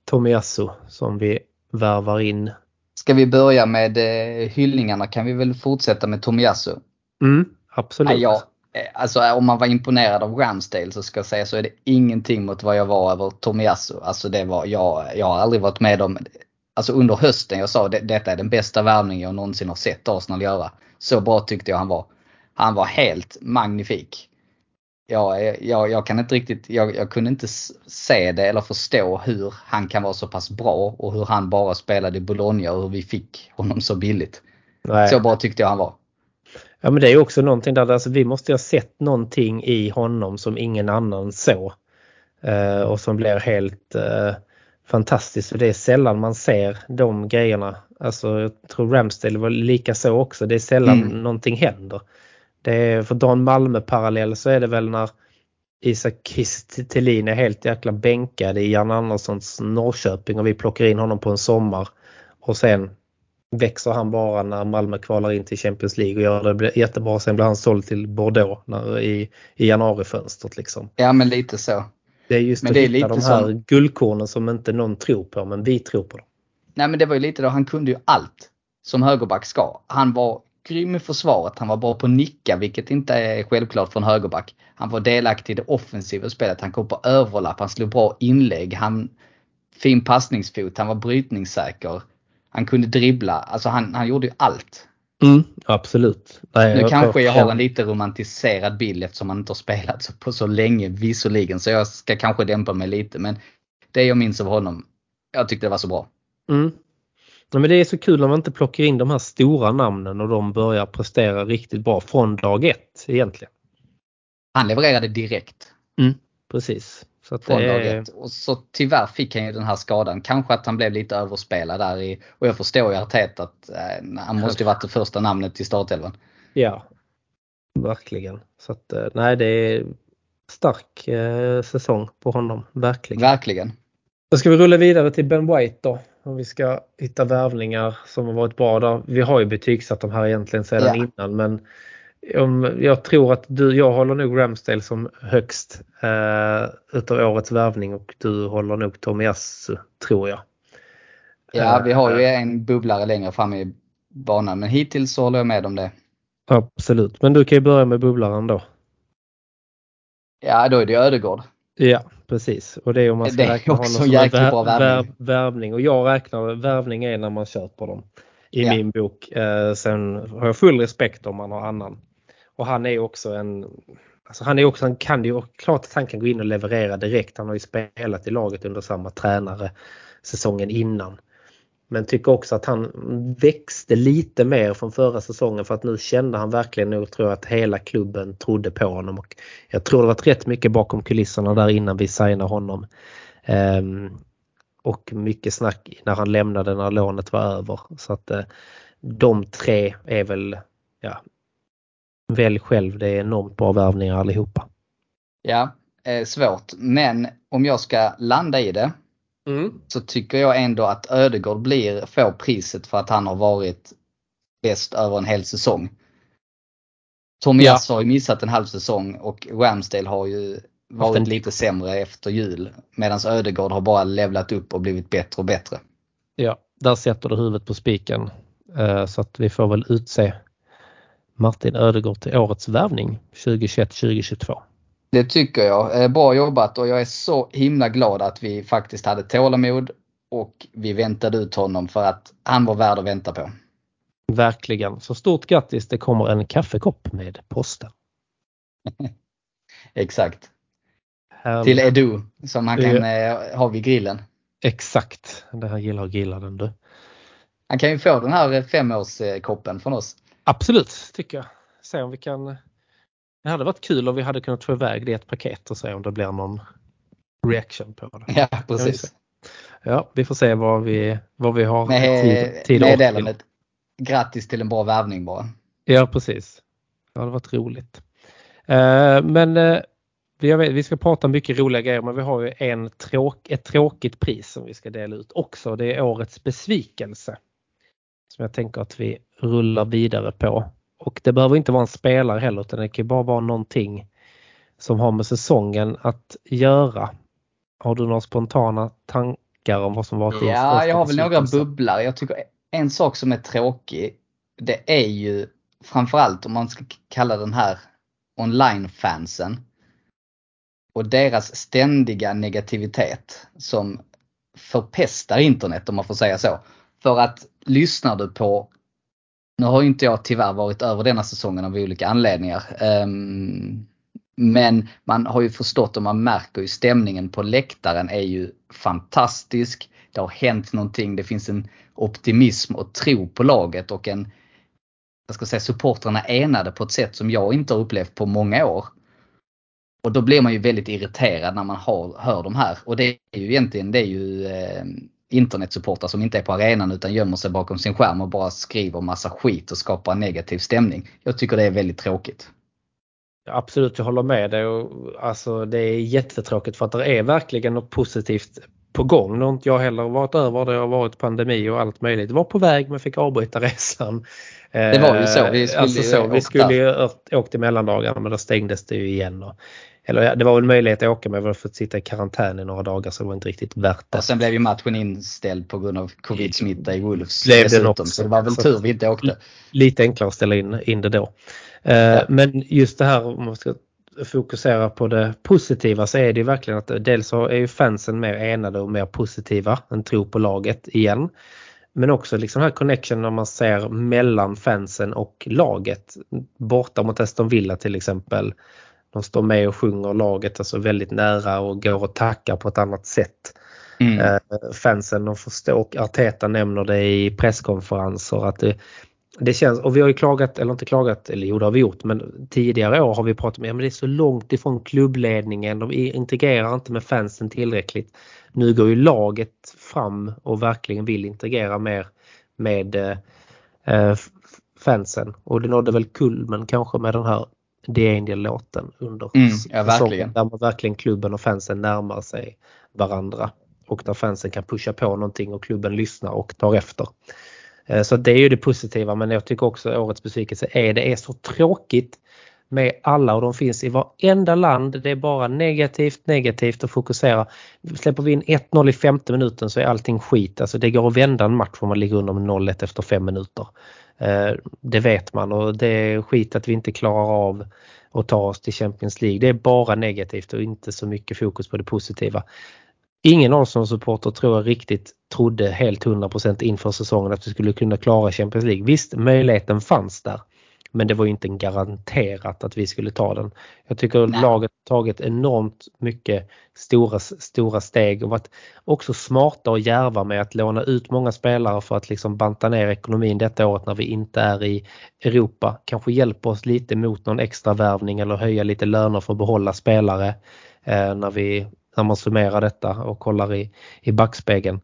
Tomiyasu som vi värvar in. Ska vi börja med eh, hyllningarna kan vi väl fortsätta med Tomiyasu. Mm, absolut. Ja, jag, eh, alltså om man var imponerad av Ramsdale så ska jag säga så är det ingenting mot vad jag var över Tomiyasu. Alltså det var, jag, jag har aldrig varit med om, alltså under hösten jag sa det, detta är den bästa värvningen jag någonsin har sett Arsenal göra. Så bra tyckte jag han var. Han var helt magnifik. Jag, jag, jag kan inte riktigt, jag, jag kunde inte se det eller förstå hur han kan vara så pass bra och hur han bara spelade i Bologna och hur vi fick honom så billigt. Nej. Så bra tyckte jag han var. Ja men det är också någonting där, alltså vi måste ju ha sett någonting i honom som ingen annan såg. Eh, och som blir helt eh, fantastiskt för det är sällan man ser de grejerna. Alltså jag tror Ramsdale var lika så också. Det är sällan Mm. någonting händer. Det är, för Don Malmö parallell så är det väl när Isak Kiese Thelin är helt jäkla bänkad i Jan Anderssons Norrköping och vi plockar in honom på en sommar. Och sen växer han bara när Malmö kvalar in till Champions League och gör det jättebra. Sen blir han såld till Bordeaux när, i, i januarifönstret liksom. Ja men lite så. Det är just Men att det är hitta lite de här som- guldkornen som inte någon tror på men vi tror på dem. Nej men det var ju lite då, han kunde ju allt som högerback ska. Han var grym i försvaret, han var bra på att nicka vilket inte är självklart för en högerback. Han var delaktig i det offensiva spelet, han kom på överlapp, han slog bra inlägg, han fin passningsfot, han var brytningssäker. Han kunde dribbla, alltså han, han gjorde ju allt. Mm, absolut. Nej, Nu jag kanske jag har en lite romantiserad bild eftersom han inte har spelat så- på så länge visserligen så jag ska kanske dämpa mig lite men det jag minns av honom, jag tyckte det var så bra. Mm. Ja, men det är så kul när man inte plockar in de här stora namnen och de börjar prestera riktigt bra från dag ett egentligen. Han levererade direkt. Precis. Så från det dag är, ett. Och så tyvärr fick han ju den här skadan. Kanske att han blev lite överspelad där i, och jag förstår ju Arteta att eh, han måste ju varit det första namnet i startelvan. Ja, verkligen. Så att eh, nej, det är stark eh, säsong på honom, verkligen. Verkligen. Då ska vi rulla vidare till Ben White då. Om vi ska hitta värvningar som har varit bra. Då. Vi har ju betygsatt de här egentligen sedan Ja. innan men om, jag tror att du, jag håller nog Ramsdale som högst eh, utav årets värvning och du håller nog Tomiyasu tror jag. Ja, vi har ju Eh, en bubblare längre fram i banan men hittills så håller jag med om det. Absolut, men du kan ju börja med bubblaren då. Ja, då är det Ödegård. Ja, precis. Och det är om man ska räkna honom som en bra värvning. vär- värvning. Och jag räknar värvning är när man köper dem. I Ja. min bok. Eh, sen har jag full respekt om man har annan. Och han är också en Alltså han är också, han kan ju, klart att han kan gå in och leverera direkt. Han har ju spelat i laget under samma tränare säsongen innan. Men tycker också att han växte lite mer från förra säsongen för att nu kände han verkligen nog tror jag att hela klubben trodde på honom. Och jag tror det var rätt mycket bakom kulisserna där innan vi signade honom. Um, och mycket snack när han lämnade när lånet var över. Så att uh, de tre är väl, ja, välj själv. Det är enormt bra värvningar allihopa. Ja, eh, svårt. Men om jag ska landa i det så tycker jag ändå att Ödegård blir, får priset för att han har varit bäst över en hel säsong. Tomias har ju missat en halv säsong och Ramsdale har ju varit lite sämre efter jul. Medan Ödegård har bara levlat upp och blivit bättre och bättre. Ja, där sätter du huvudet på spiken. Eh, Så att vi får väl utse Martin Ödegård till årets värvning 2021-2022. Det tycker jag. Eh, Bra jobbat och jag är så himla glad att vi faktiskt hade tålamod och vi väntade ut honom för att han var värd att vänta på. Verkligen. Så stort grattis, det kommer en kaffekopp med posten. Exakt. Härligt. Till Edu som han kan eh, ha vid grillen. Exakt, det här gillar att grilla den du. Han kan ju få den här femårskoppen från oss. Absolut, tycker jag. Se om vi kan. Det hade varit kul om vi hade kunnat få iväg det i ett paket och se om det blir någon reaction på det. Ja, precis. Ja, vi får se vad vi, vad vi har tid, Med tid till. meddelandet. Grattis till en bra värvning bara. Ja, precis. Det hade varit roligt. Eh, men eh, vi, vi ska prata mycket roliga grejer men vi har ju en tråk, ett tråkigt pris som vi ska dela ut också. Det är årets besvikelse. Som jag tänker att vi rullar vidare på. Och det behöver inte vara en spelare heller utan det kan bara vara någonting som har med säsongen att göra. Har du några spontana tankar om vad som varit din Ja, jag har väl några bubblar. Jag tycker en sak som är tråkig, det är ju framförallt om man ska kalla den här online-fansen och deras ständiga negativitet som förpestar internet om man får säga så. För att lyssnar du på, nu har inte jag tyvärr varit över denna säsongen av olika anledningar. Ehm, men man har ju förstått och man märker ju stämningen på läktaren är ju fantastisk. Det har hänt någonting, det finns en optimism och tro på laget och en, jag ska säga supportrarna är enade på ett sätt som jag inte har upplevt på många år. Och då blir man ju väldigt irriterad när man har, hör de här. Och det är ju egentligen det är ju eh, internetsupportrar som inte är på arenan utan gömmer sig bakom sin skärm och bara skriver massa skit och skapar negativ stämning. Jag tycker det är väldigt tråkigt. Absolut, jag håller med dig. Alltså, det är jättetråkigt för att det är verkligen något positivt på gång. Nu har inte jag heller varit över det har varit pandemi och allt möjligt. Det var på väg men fick avbryta resan. Det var ju så. Vi skulle, alltså så, vi skulle ju åkt i mellandagarna men då stängdes det ju igen. Och, eller det var väl möjlighet att åka men vi fått sitta i karantän i några dagar så det var inte riktigt värt det. Och sen blev ju matchen inställd på grund av covid-smitta i Wolves. Blev dessutom, det också. Så det var väl tur vi inte åkte. Lite enklare att ställa in, in det då. Ja. Men just det här om man ska fokusera på det positiva så är det verkligen att dels är ju fansen mer enade och mer positiva än tror på laget igen. Men också liksom här connection när man ser mellan fansen och laget. Borta mot Aston Villa till exempel. De står med och sjunger laget alltså väldigt nära och går och tackar på ett annat sätt. Mm. fansen de förstår och Arteta nämner det i presskonferenser att det, det känns, och vi har ju klagat, eller inte klagat, eller jo det har vi gjort, men tidigare år har vi pratat om att ja, det är så långt ifrån klubbledningen, de integrerar inte med fansen tillräckligt. Nu går ju laget fram och verkligen vill integrera mer med eh, fansen och det nådde väl kulmen kanske med den här The Angel-låten under mm, ja, verkligen. där man verkligen klubben och fansen närmar sig varandra och där fansen kan pusha på någonting och klubben lyssnar och tar efter. Eh, så det är ju det positiva men jag tycker också årets besvikelse är det är så tråkigt med alla och de finns i varenda land. Det är bara negativt, negativt att fokusera. Släpper vi in 1-0 i femte minuten så är allting skit. Alltså det går att vända en match om man ligger under med 0-1 efter fem minuter. Eh, det vet man och det är skit att vi inte klarar av att ta oss till Champions League. Det är bara negativt och inte så mycket fokus på det positiva. Ingen Arsenal-supporter tror jag riktigt trodde helt 100% inför säsongen att vi skulle kunna klara Champions League. Visst, möjligheten fanns där. Men det var inte garanterat att vi skulle ta den. Jag tycker Nej. laget tagit enormt mycket stora, stora steg och varit också smarta och järva med att låna ut många spelare för att liksom banta ner ekonomin detta året när vi inte är i Europa. Kanske hjälpa oss lite mot någon extra värvning eller höja lite löner för att behålla spelare eh, när vi när man summerar detta och kollar i, i backspegeln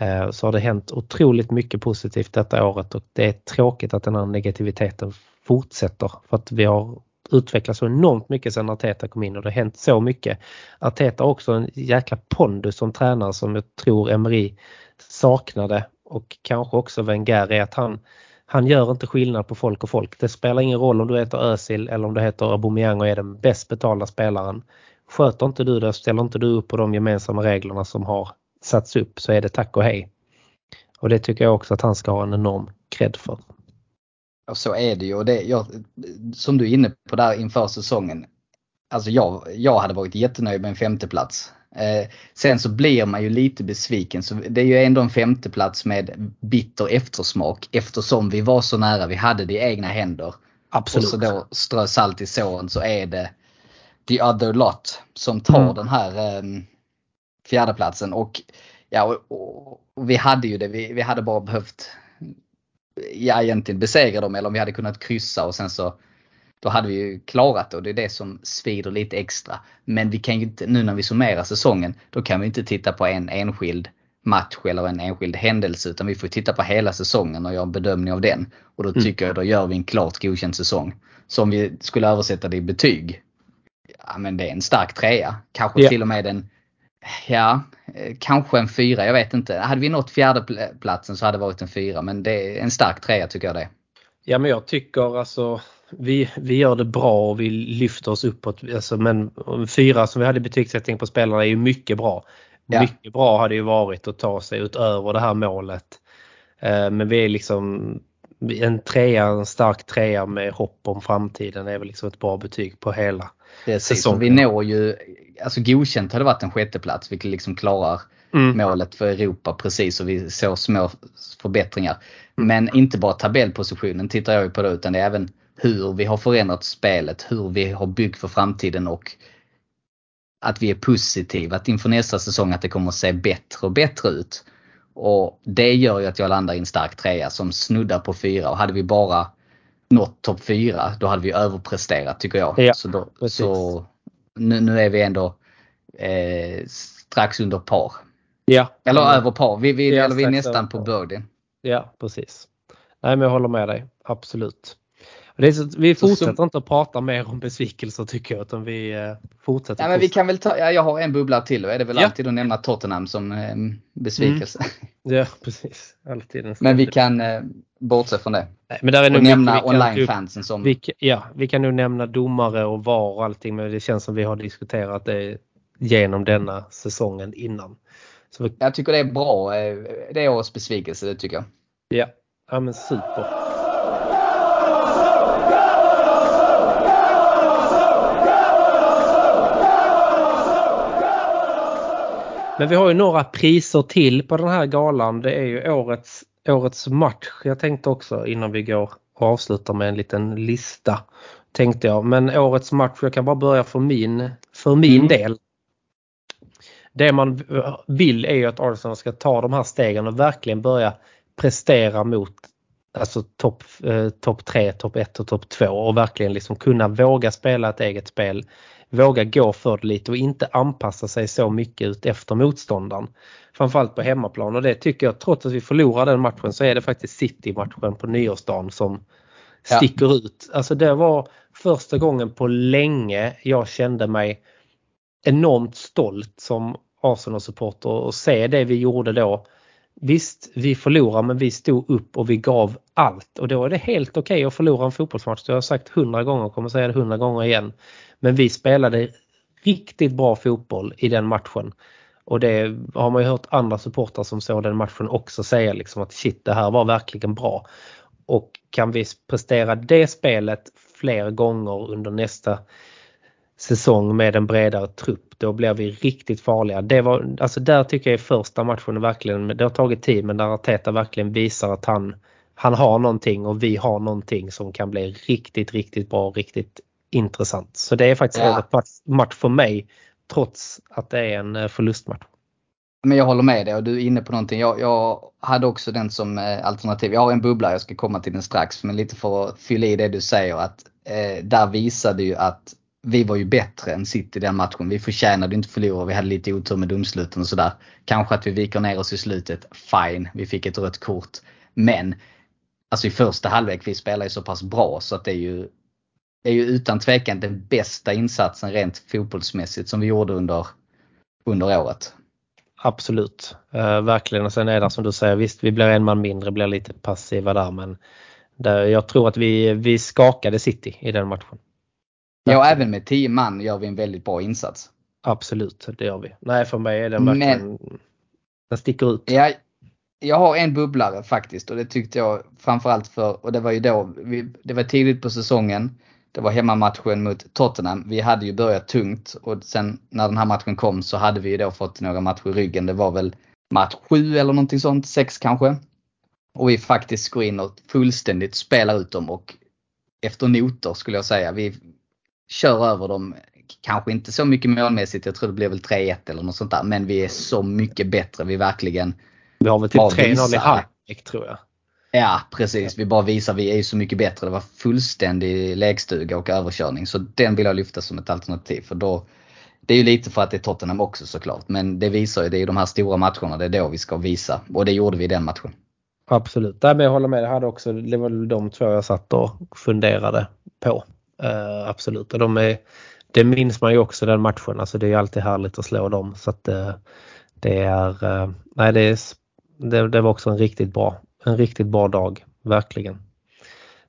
Eh, så har det hänt otroligt mycket positivt detta året och det är tråkigt att den här negativiteten fortsätter för att vi har utvecklats så enormt mycket sedan Arteta kom in och det har hänt så mycket. Arteta har också en jäkla pondus som tränare som jag tror Emery saknade och kanske också Wenger är att han han gör inte skillnad på folk och folk. Det spelar ingen roll om du heter Özil eller om du heter Aubameyang och är den bäst betalda spelaren. Sköter inte du det, ställer inte du upp på de gemensamma reglerna som har satts upp så är det tack och hej. Och det tycker jag också att han ska ha en enorm cred för. Och så är det ju. Och det, jag, som du är inne på där inför säsongen. Alltså jag, jag hade varit jättenöjd med en femteplats. Eh, sen så blir man ju lite besviken. Så det är ju ändå en femteplats med bitter eftersmak eftersom vi var så nära. Vi hade det i egna händer. Absolut. Och så då strö salt i såren så är det the other lot som tar mm. den här eh, fjärdeplatsen. Och, ja, och, och, vi hade ju det, vi, vi hade bara behövt ja, egentligen besegra dem eller om vi hade kunnat kryssa och sen så då hade vi ju klarat det och det är det som svider lite extra. Men vi kan ju inte, nu när vi summerar säsongen, då kan vi inte titta på en enskild match eller en enskild händelse utan vi får titta på hela säsongen och göra en bedömning av den. Och då mm. tycker mm. jag då gör vi en klart godkänd säsong. Så om vi skulle översätta det i betyg, ja men det är en stark trea. Kanske yeah. till och med en, ja, kanske en fyra, jag vet inte. Hade vi nått fjärdeplatsen så hade det varit en fyra men det är en stark trea tycker jag det. Ja men jag tycker alltså vi, vi gör det bra och vi lyfter oss uppåt. Alltså, men fyra som vi hade betygssättning på spelarna är ju mycket bra. Ja. Mycket bra hade ju varit att ta sig utöver det här målet. Eh, men vi är liksom en trea, en stark trea med hopp om framtiden är väl liksom ett bra betyg på hela Precis, säsongen. Vi når ju, alltså godkänt hade varit en sjätteplats vilket liksom klarar mm. målet för Europa precis och vi såg små förbättringar. Mm. Men inte bara tabellpositionen tittar jag ju på det utan det är även hur vi har förändrat spelet, hur vi har byggt för framtiden och att vi är positiva att inför nästa säsong att det kommer att se bättre och bättre ut. Och Det gör ju att jag landar i en stark trea som snuddar på fyra och hade vi bara nått topp fyra då hade vi överpresterat tycker jag. Ja, så, då, så nu, nu är vi ändå eh, strax under par. Ja. Eller Mm. över par. Vi, vi, Ja, eller vi är nästan på par. birdie. Ja, precis. Nej, men jag håller med dig. Absolut. Så, vi Så fortsätter sum- inte att prata mer om besvikelser tycker jag, utan vi eh, fortsätter. Ja, men vi kan väl ta, ja, jag har en bubbla till och är det väl Ja. alltid att nämna Tottenham som eh, besvikelse. Ja, precis. Alltid en Men vi kan eh, bortse från det. Nej, men där är Och nämna online-fansen som... Vi, ja, vi kan nog nämna domare och VAR och allting men det känns som vi har diskuterat det genom denna säsongen innan. Så vi, Jag tycker det är bra. eh, Det är årets besvikelse, det tycker jag. ja, ja men super. Men vi har ju några priser till på den här galan. Det är ju årets, årets match. Jag tänkte också innan vi går och avslutar med en liten lista. Tänkte jag. Men årets match, jag kan bara börja för min, för min Mm. del. Det man vill är ju att Arsenal ska ta de här stegen och verkligen börja prestera mot alltså topp eh, top 3, topp 1 och topp 2 och verkligen liksom kunna våga spela ett eget spel. Våga gå för det lite och inte anpassa sig så mycket ut efter motståndaren. Framförallt på hemmaplan och det tycker jag trots att vi förlorar den matchen så är det faktiskt City-matchen på nyårsdagen som Ja. sticker ut. Alltså det var första gången på länge jag kände mig enormt stolt som Arsenal-supporter och se det vi gjorde då. Visst, vi förlorar men vi stod upp och vi gav allt och då är det helt okej att förlora en fotbollsmatch. Det har jag sagt hundra gånger och kommer säga det hundra gånger igen. Men vi spelade riktigt bra fotboll i den matchen. Och det har man ju hört andra supportrar som såg den matchen också säga liksom att shit det här var verkligen bra. Och kan vi prestera det spelet fler gånger under nästa säsong med en bredare trupp då blir vi riktigt farliga. Det var, alltså där tycker jag i första matchen verkligen, det har tagit tid men där Arteta verkligen visar att han, han har någonting och vi har någonting som kan bli riktigt, riktigt bra och riktigt intressant. Så det är faktiskt Ja. match, match för mig trots att det är en eh, förlustmatch. Men jag håller med dig och du är inne på någonting. Jag, jag hade också den som eh, alternativ. Jag har en bubbla, jag ska komma till den strax. Men lite för att fylla i det du säger att eh, där visade ju att vi var ju bättre än City den matchen. Vi förtjänade inte förlora, vi hade lite otur med domsluten och sådär. Kanske att vi viker ner oss i slutet, fine. Vi fick ett rött kort. Men alltså i första halvlek, vi spelar ju så pass bra så att det är ju det är ju utan tvekan den bästa insatsen rent fotbollsmässigt som vi gjorde under, under året. Absolut, eh, verkligen. Och sen är det som du säger, visst vi blir en man mindre, blir lite passiva där men där, jag tror att vi, vi skakade City i den matchen. Ja, och även med 10 man gör vi en väldigt bra insats. Absolut, det gör vi. Nej, för mig är den Men- verkligen, den sticker ut. Jag, jag har en bubblare faktiskt och det tyckte jag framförallt för, och det var ju då, vi, det var tidigt på säsongen. Det var hemmamatchen mot Tottenham. Vi hade ju börjat tungt och sen när den här matchen kom så hade vi ju då fått några matcher i ryggen. Det var väl match 7 eller någonting sånt, 6 kanske. Och vi faktiskt går in och fullständigt spelar ut dem och efter noter skulle jag säga. Vi kör över dem. Kanske inte så mycket målmässigt, jag tror det blev väl 3-1 eller något sånt där. Men vi är så mycket bättre. Vi verkligen Vi har väl typ Ja, 3-0 i halvlek tror jag. Ja precis, vi bara visar vi är ju så mycket bättre. Det var fullständig lekstuga och överkörning. Så den vill jag lyfta som ett alternativ. För då, det är ju lite för att det är Tottenham också såklart. Men det visar ju, det är ju de här stora matcherna, det är då vi ska visa. Och det gjorde vi i den matchen. Absolut, Nej, men jag håller med. Jag hade också, det var de två jag satt och funderade på. Eh, absolut, och de är, det minns man ju också den matchen. Alltså det är ju alltid härligt att slå dem. Så att eh, det är, eh, nej det, är, det, det var också en riktigt bra, en riktigt bra dag, verkligen.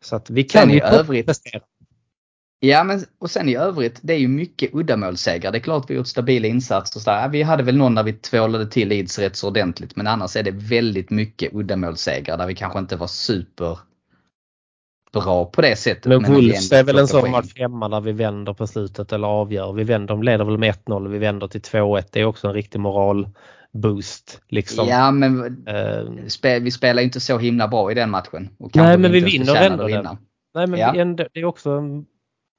Så att vi kan ju övrigt- prestera. Ja men och sen i övrigt, det är ju mycket uddamålssegrar. Det är klart vi har gjort stabila insatser. och Så där. Vi hade väl någon där vi tvålade till Leeds rätt så ordentligt. Men annars är det väldigt mycket uddamålssegrar där vi kanske inte var super bra på det sättet. Men vi Wolves är väl en sån match hemma där vi vänder på slutet eller avgör. Vi vänder, de leder väl med 1-0 och vi vänder till 2-1. Det är också en riktig moralboost. Liksom. Ja men spe- vi spelar ju inte så himla bra i den matchen. Nej, men vi ens vinner ändå den. Nej men Ja. vi ändå, det är också en,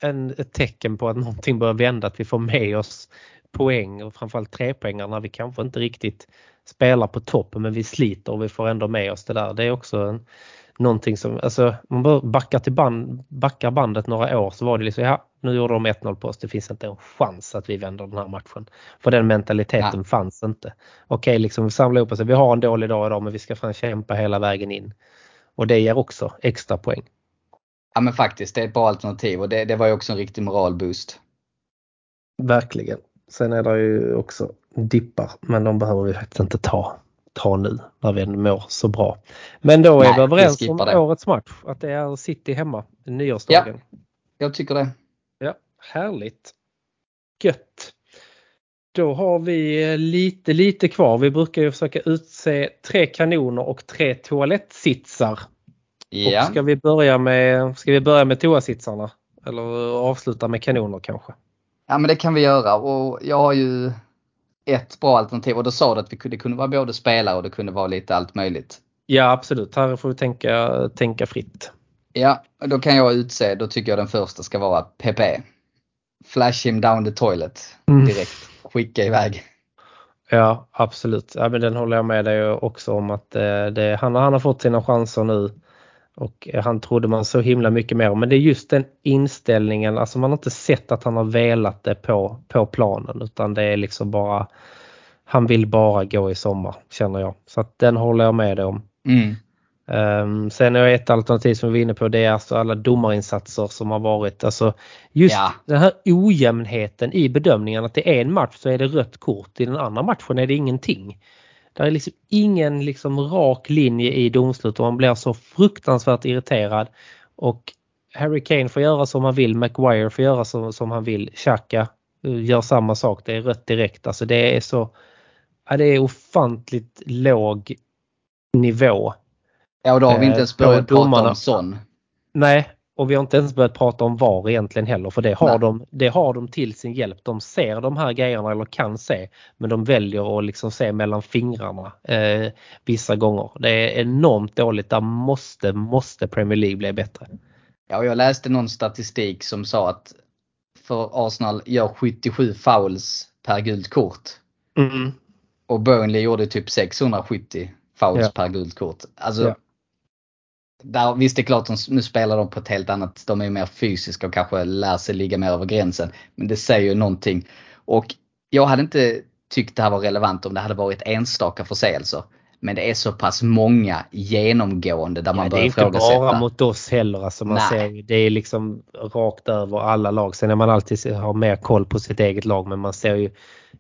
en, ett tecken på att någonting börjar vända. Att vi får med oss poäng och framförallt tre poängar när vi kanske inte riktigt spelar på topp men vi sliter och vi får ändå med oss det där. Det är också en, någonting som, alltså man bara backar till band, backar bandet några år så var det liksom, ja nu gjorde de 1-0 på oss. Det finns inte en chans att vi vänder den här matchen. För den mentaliteten Ja. fanns inte. Okej, liksom samla ihop oss. Vi har en dålig dag idag men vi ska fan kämpa hela vägen in. Och det ger också extra poäng. Ja men faktiskt, det är ett bra alternativ och det, det var ju också en riktig moralboost. Verkligen. Sen är det ju också dippar men de behöver vi faktiskt inte ta, ta nu när vi mår så bra. Men då är Nej, vi överens vi om det. årets match. Att det är City hemma nyårsdagen. Jag tycker det. Ja, härligt. Gött. Då har vi eh, lite, lite kvar. Vi brukar ju försöka utse tre kanoner och tre toalettsitsar. Ja. Och ska vi börja med, ska vi börja med toasitsarna? Eller avsluta med kanoner kanske? ja men det kan vi göra och jag har ju ett bra alternativ och då sa du att vi det kunde vara både spelare och det kunde vara lite allt möjligt. Ja absolut, här får vi tänka, tänka fritt. Ja, då kan jag utse, då tycker jag den första ska vara PP. Flash him down the toilet Mm. direkt. Skicka iväg. Ja absolut, ja, men den håller jag med dig också om att eh, det, han, han har fått sina chanser nu. Och eh, han trodde man så himla mycket mer. Men det är just den inställningen, alltså man har inte sett att han har velat det på, på planen utan det är liksom bara Han vill bara gå i sommar känner jag. Så att den håller jag med om. Mm. Um, sen är ett alternativ som vi var inne på det är alltså alla domarinsatser som har varit. Alltså just Ja. den här ojämnheten i bedömningen att det är en match så är det rött kort. I den andra matchen är det ingenting. Det är liksom ingen liksom rak linje i domslut och man blir så fruktansvärt irriterad. Och Harry Kane får göra som han vill, Maguire får göra som, som han vill, Xhaka eh, gör samma sak, det är rött direkt. Alltså det är så, ja, det är ofantligt låg nivå Ja och då har vi Eh, inte ens på börjat prata om sån. Nej, och vi har inte ens börjat prata om VAR egentligen heller för det har, Nej. de, det har de till sin hjälp. De ser de här grejerna eller kan se men de väljer att liksom se mellan fingrarna eh, vissa gånger. Det är enormt dåligt. Där måste, måste Premier League bli bättre. Ja jag läste någon statistik som sa att för Arsenal gör 77 fouls per gult kort. Mm. Och Burnley gjorde typ 670 fouls Ja. per gult kort. Alltså, Ja. Där, visst det är klart, de, nu spelar de på ett helt annat, de är mer fysiska och kanske lär sig ligga mer över gränsen. Men det säger ju någonting. Och jag hade inte tyckt det här var relevant om det hade varit enstaka förseelser. Men det är så pass många genomgående där man Ja, det är börjar inte bara ifrågasätta. mot oss heller. Alltså man Nej. ser, det är liksom rakt över alla lag. Sen är man alltid har mer koll på sitt eget lag men man ser ju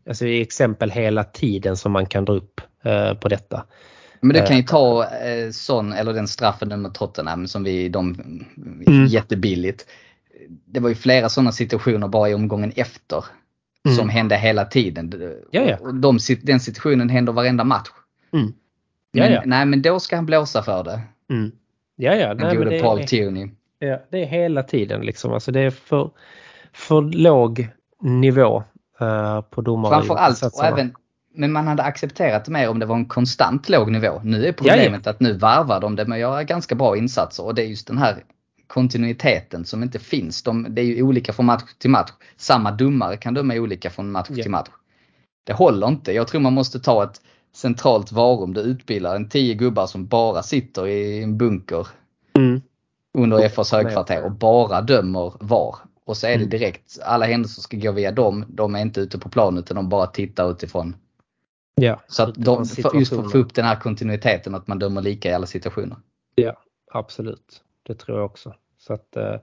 alltså, exempel hela tiden som man kan dra upp eh, på detta. Men du kan ju ta eh, sån, eller den straffen mot Tottenham som vi, de, Mm. jättebilligt. Det var ju flera sådana situationer bara i omgången efter. Mm. Som hände hela tiden. Ja, ja. Och de, den situationen händer varenda match. Mm. Ja, Men. Nej men då ska han blåsa för det. Mm. Ja, ja. Den Nej, gode det, Paul är, Tierney. ja, det är hela tiden liksom. Alltså det är för, för låg nivå eh, på domare. Framförallt och även men man hade accepterat det mer om det var en konstant låg nivå. Nu är problemet att nu varvar de det med att göra ganska bra insatser och det är just den här kontinuiteten som inte finns. De, det är ju olika från match till match. Samma domare kan döma olika från match Ja. till match. Det håller inte. Jag tror man måste ta ett centralt varum. Du utbildar en tio gubbar som bara sitter i en bunker Mm. under FAs högkvarter och bara dömer VAR. Och så är det Mm. direkt, alla händelser ska gå via dem. De är inte ute på planen utan de bara tittar utifrån. Ja, Så att de, för, just för att få upp den här kontinuiteten att man dömer lika i alla situationer. Ja, absolut. Det tror jag också. Så att eh,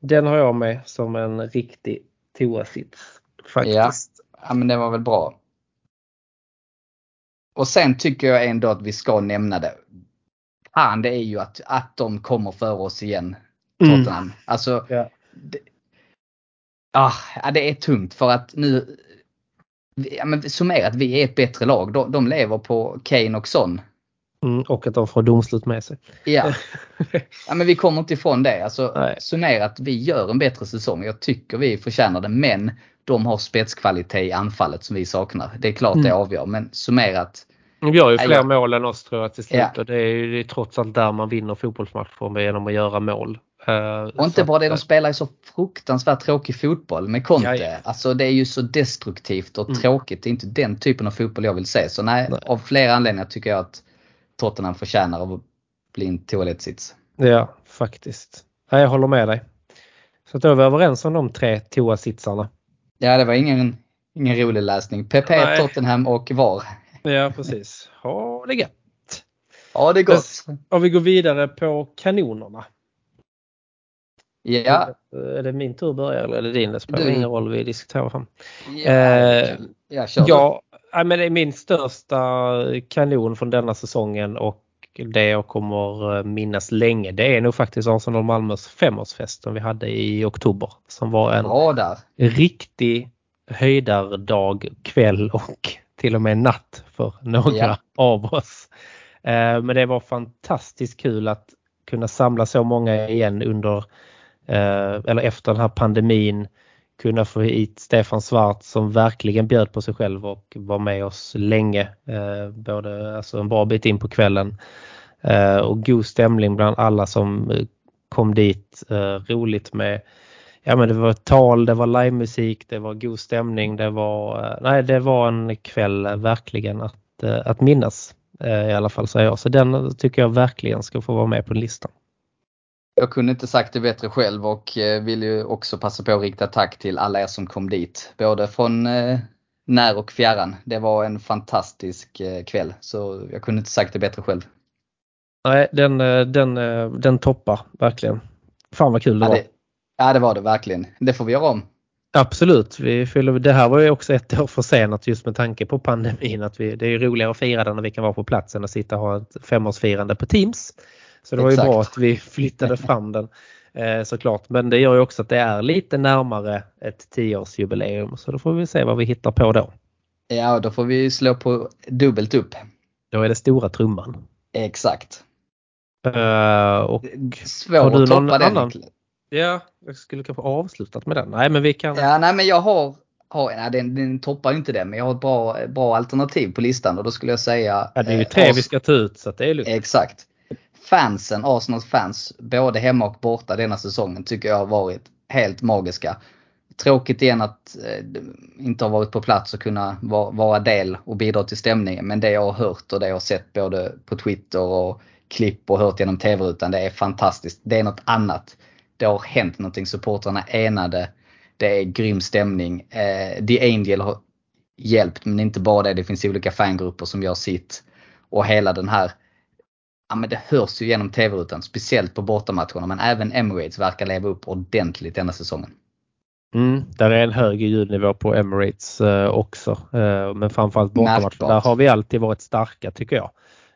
den har jag med som en riktig toasits. Faktiskt. Ja men det var väl bra. Och sen tycker jag ändå att vi ska nämna det. Fan det är ju att, att de kommer för oss igen. Mm. Tottenham. Alltså. Ja. Det, ah, ja, det är tungt för att nu. Ja, men summerat, vi är ett bättre lag. De, de lever på Kane och Son. Mm, och att de får domslut med sig. Ja. ja men vi kommer inte ifrån det. Alltså, Nej. summerat, vi gör en bättre säsong. Jag tycker vi förtjänar det. Men de har spetskvalitet i anfallet som vi saknar. Det är klart det Mm. avgör. Men summerat, De gör ju fler ja. mål än oss tror jag till slut. Ja. Och det är ju det är trots allt där man vinner fotbollsmatcher genom att göra mål. Eh, och inte bara det, de spelar ju så fruktansvärt tråkig fotboll med Conte. Ja, ja. Alltså det är ju så destruktivt och Mm. tråkigt. Det är inte den typen av fotboll jag vill se. Så nej, Nej. av flera anledningar tycker jag att Tottenham förtjänar att bli en toalettsits. Ja, faktiskt. Ja, jag håller med dig. Så då är vi överens om de tre toasitsarna. Ja, det var ingen, ingen rolig läsning. PP, Nej. Tottenham och VAR. Ja precis. Ha det gött. Ja, det är gott. Och vi går vidare på kanonerna. Ja, Är det min tur att börja eller är det din? Det spelar Du- ingen roll, vi diskuterar fram. ja, Eh, ja kör. Ja, men det är min största kanon från denna säsongen och det jag kommer eh, minnas länge det är nog faktiskt Arsenal Malmös femårsfest som vi hade i oktober. Som var en Bra där. riktig höjdardag, kväll och till och med natt för några Ja. av oss. Eh, Men det var fantastiskt kul att kunna samla så många igen under Eh, eller efter den här pandemin. Kunna få hit Stefan Svart som verkligen bjöd på sig själv och var med oss länge. Eh, både alltså en bra bit in på kvällen eh, och god stämning bland alla som kom dit. Roligt med Ja men det var tal, det var livemusik, det var god stämning, det var, nej det var en kväll verkligen att, att minnas. I alla fall säger jag. Så den tycker jag verkligen ska få vara med på listan. Jag kunde inte sagt det bättre själv och eh, vill ju också passa på att rikta tack till alla er som kom dit. Både från eh, när och fjärran. Det var en fantastisk eh, kväll så jag kunde inte sagt det bättre själv. Nej den, den, den toppar verkligen. Fan vad kul det Ja var. det, ja, det var det verkligen. Det får vi göra om. Absolut, vi fyller, det här var ju också ett år försenat just med tanke på pandemin. Att vi, det är ju roligare att fira den när vi kan vara på plats än att sitta och ha ett femårsfirande på Teams. Så det var ju bra att vi flyttade fram den eh, såklart. Men det gör ju också att det är lite närmare ett tioårsjubileum. Så då får vi se vad vi hittar på då. Ja, då får vi slå på dubbelt upp. Då är det stora trumman. Exakt. Eh, och Svår Har du att toppa den. annan? Ja, jag skulle kanske avslutat med den. Nej men vi kan. Ja, nej men jag har, har nej, den, den toppar inte det, men jag har ett bra, bra alternativ på listan och då skulle jag säga Ja, det är ju eh, tre Ars- vi ska ta ut så det är lugnt. Exakt. Fansen, Arsenals fans, både hemma och borta denna säsongen tycker jag har varit helt magiska. Tråkigt igen att eh, inte ha varit på plats och kunna vara, vara del och bidra till stämningen. Men det jag har hört och det jag har sett både på Twitter och klipp och hört genom TV-rutan, det är fantastiskt. Det är något annat. Det har hänt någonting, supportrarna är enade. Det är grym stämning. Eh, The Angel har hjälpt, men inte bara det. Det finns olika fangrupper som gör sitt. Och hela den här ja men det hörs ju genom TV-rutan, speciellt på bortamatcherna. Men även Emirates verkar leva upp ordentligt denna säsongen. Mm, där är en hög ljudnivå på Emirates eh, också. Eh, men framförallt bortamatcher. Märkbart. Där har vi alltid varit starka tycker jag.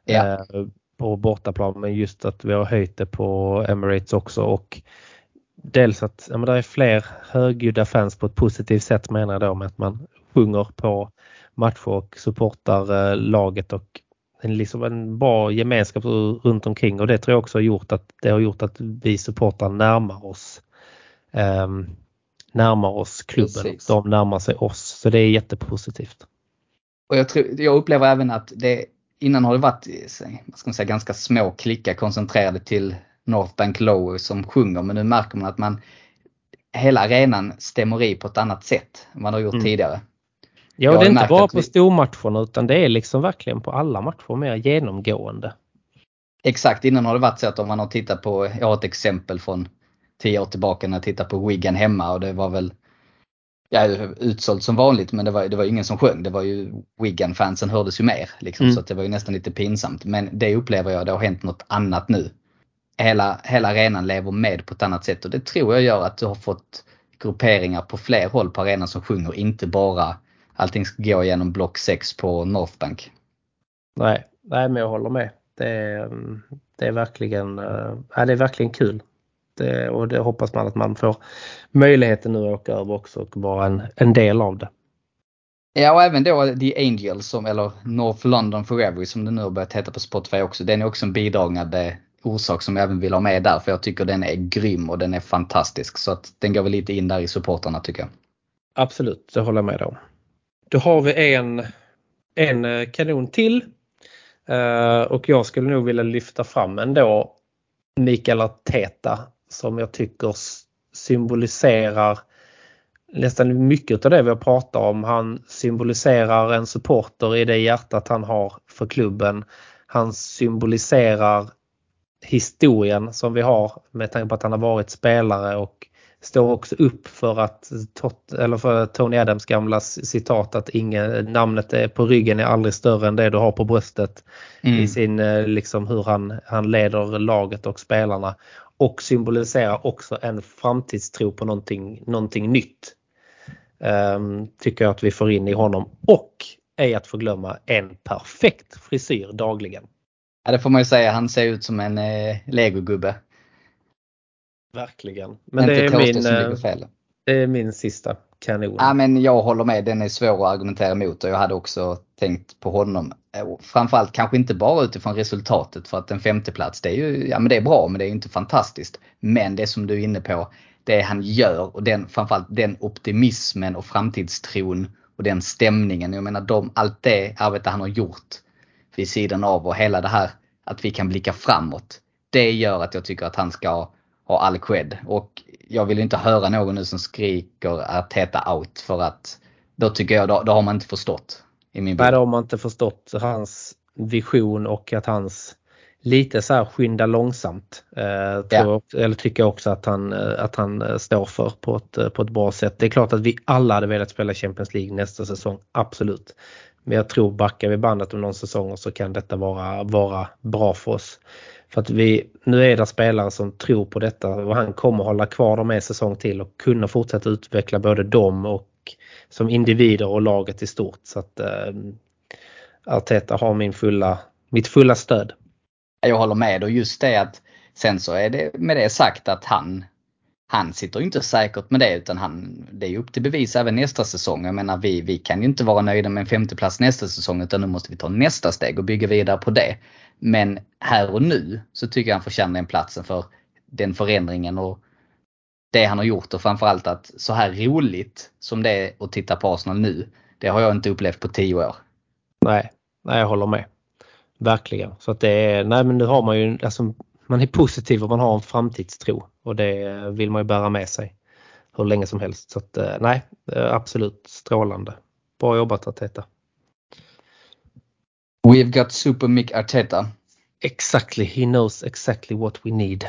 Ja. Eh, på bortaplan men just att vi har höjt det på Emirates också och dels att ja, men det är fler högljudda fans på ett positivt sätt menar jag då med att man sjunger på matcher och supportar eh, laget och en, liksom en bra gemenskap runt omkring och det tror jag också har gjort att det har gjort att vi supportrar närmar oss ehm, närmar oss klubben Precis. och de närmar sig oss. Så det är jättepositivt. Och jag, tror, jag upplever även att det innan har det varit vad ska man säga, ganska små klickar koncentrerade till North Bank Lower som sjunger. Men nu märker man att man hela arenan stämmer i på ett annat sätt än man har gjort Mm. tidigare. Ja, det är inte bara på vi- stormatcherna utan det är liksom verkligen på alla matcher mer genomgående. Exakt, innan har det varit så att om man har tittat på, jag har ett exempel från 10 år tillbaka när jag tittade på Wigan hemma och det var väl ja, utsålt som vanligt men det var, det var ingen som sjöng. Det var ju Wigan-fansen hördes ju mer. Liksom, Mm. Så att det var ju nästan lite pinsamt. Men det upplever jag, det har hänt något annat nu. Hela, hela arenan lever med på ett annat sätt och det tror jag gör att du har fått grupperingar på fler håll på arenan som sjunger, inte bara allting ska gå igenom block 6 på Northbank. Nej, nej men jag håller med. Det är, mm, det är, verkligen, eh, ja, det är verkligen kul. Det, och det hoppas man att man får möjligheten nu att åka över också och vara en, en del av det. Ja och även då The Angels, som, eller North London Forever som det nu har börjat heta på Spotify också. Den är också en bidragande orsak som jag även vill ha med där för jag tycker den är grym och den är fantastisk. Så att den går väl lite in där i supportarna tycker jag. Absolut, det håller jag med om. Då har vi en, en eh, kanon till. Eh, och jag skulle nog vilja lyfta fram ändå Mikael Arteta som jag tycker symboliserar nästan mycket av det vi har pratat om. Han symboliserar en supporter i det hjärtat han har för klubben. Han symboliserar historien som vi har med tanke på att han har varit spelare och står också upp för att tot, eller för Tony Adams gamla citat att ingen, namnet är på ryggen är aldrig större än det du har på bröstet. Mm. I sin eh, liksom hur han, han leder laget och spelarna. Och symboliserar också en framtidstro på någonting, någonting nytt. Um, tycker jag att vi får in i honom. Och är att förglömma en perfekt frisyr dagligen. Ja det får man ju säga, han ser ut som en eh, legogubbe. Verkligen. Men det är, min, eh, det är min sista kanon. Ja, men jag håller med, den är svår att argumentera emot och jag hade också tänkt på honom. Eh, framförallt kanske inte bara utifrån resultatet för att en femteplats det är ju ja, men det är bra men det är inte fantastiskt. Men det som du är inne på, det han gör och den, framförallt den optimismen och framtidstron och den stämningen. Jag menar de, allt det arbete han har gjort vid sidan av och hela det här att vi kan blicka framåt. Det gör att jag tycker att han ska ha all cred. Och jag vill inte höra någon nu som skriker Arteta out för att då tycker jag, då, då har man inte förstått. I min Nej, då har man inte förstått hans vision och att hans lite så här skynda långsamt. Eh, tror, ja. Eller tycker jag också att han, eh, att han eh, står för på ett, eh, på ett bra sätt. Det är klart att vi alla hade velat spela Champions League nästa säsong, absolut. Men jag tror backar vi bandet om någon säsong så kan detta vara, vara bra för oss. För att vi, nu är det spelare som tror på detta och han kommer hålla kvar dem en säsong till och kunna fortsätta utveckla både dem och som individer och laget i stort. Så att eh, Arteta har min fulla, mitt fulla stöd. Jag håller med och just det att sen så är det med det sagt att han han sitter inte säkert med det utan han, det är upp till bevis även nästa säsong. Jag menar vi, vi kan ju inte vara nöjda med en femteplats nästa säsong utan nu måste vi ta nästa steg och bygga vidare på det. Men här och nu så tycker jag han förtjänar den platsen för den förändringen och det han har gjort och framförallt att så här roligt som det är att titta på Arsenal nu. Det har jag inte upplevt på tio år. Nej, nej jag håller med. Verkligen. Så att det är, nej men nu har man ju, alltså, man är positiv och man har en framtidstro och det vill man ju bära med sig hur länge som helst. Så att, eh, nej, eh, absolut strålande. Bra jobbat Arteta. We've got Super Mick Arteta. Exactly, he knows exactly what we need.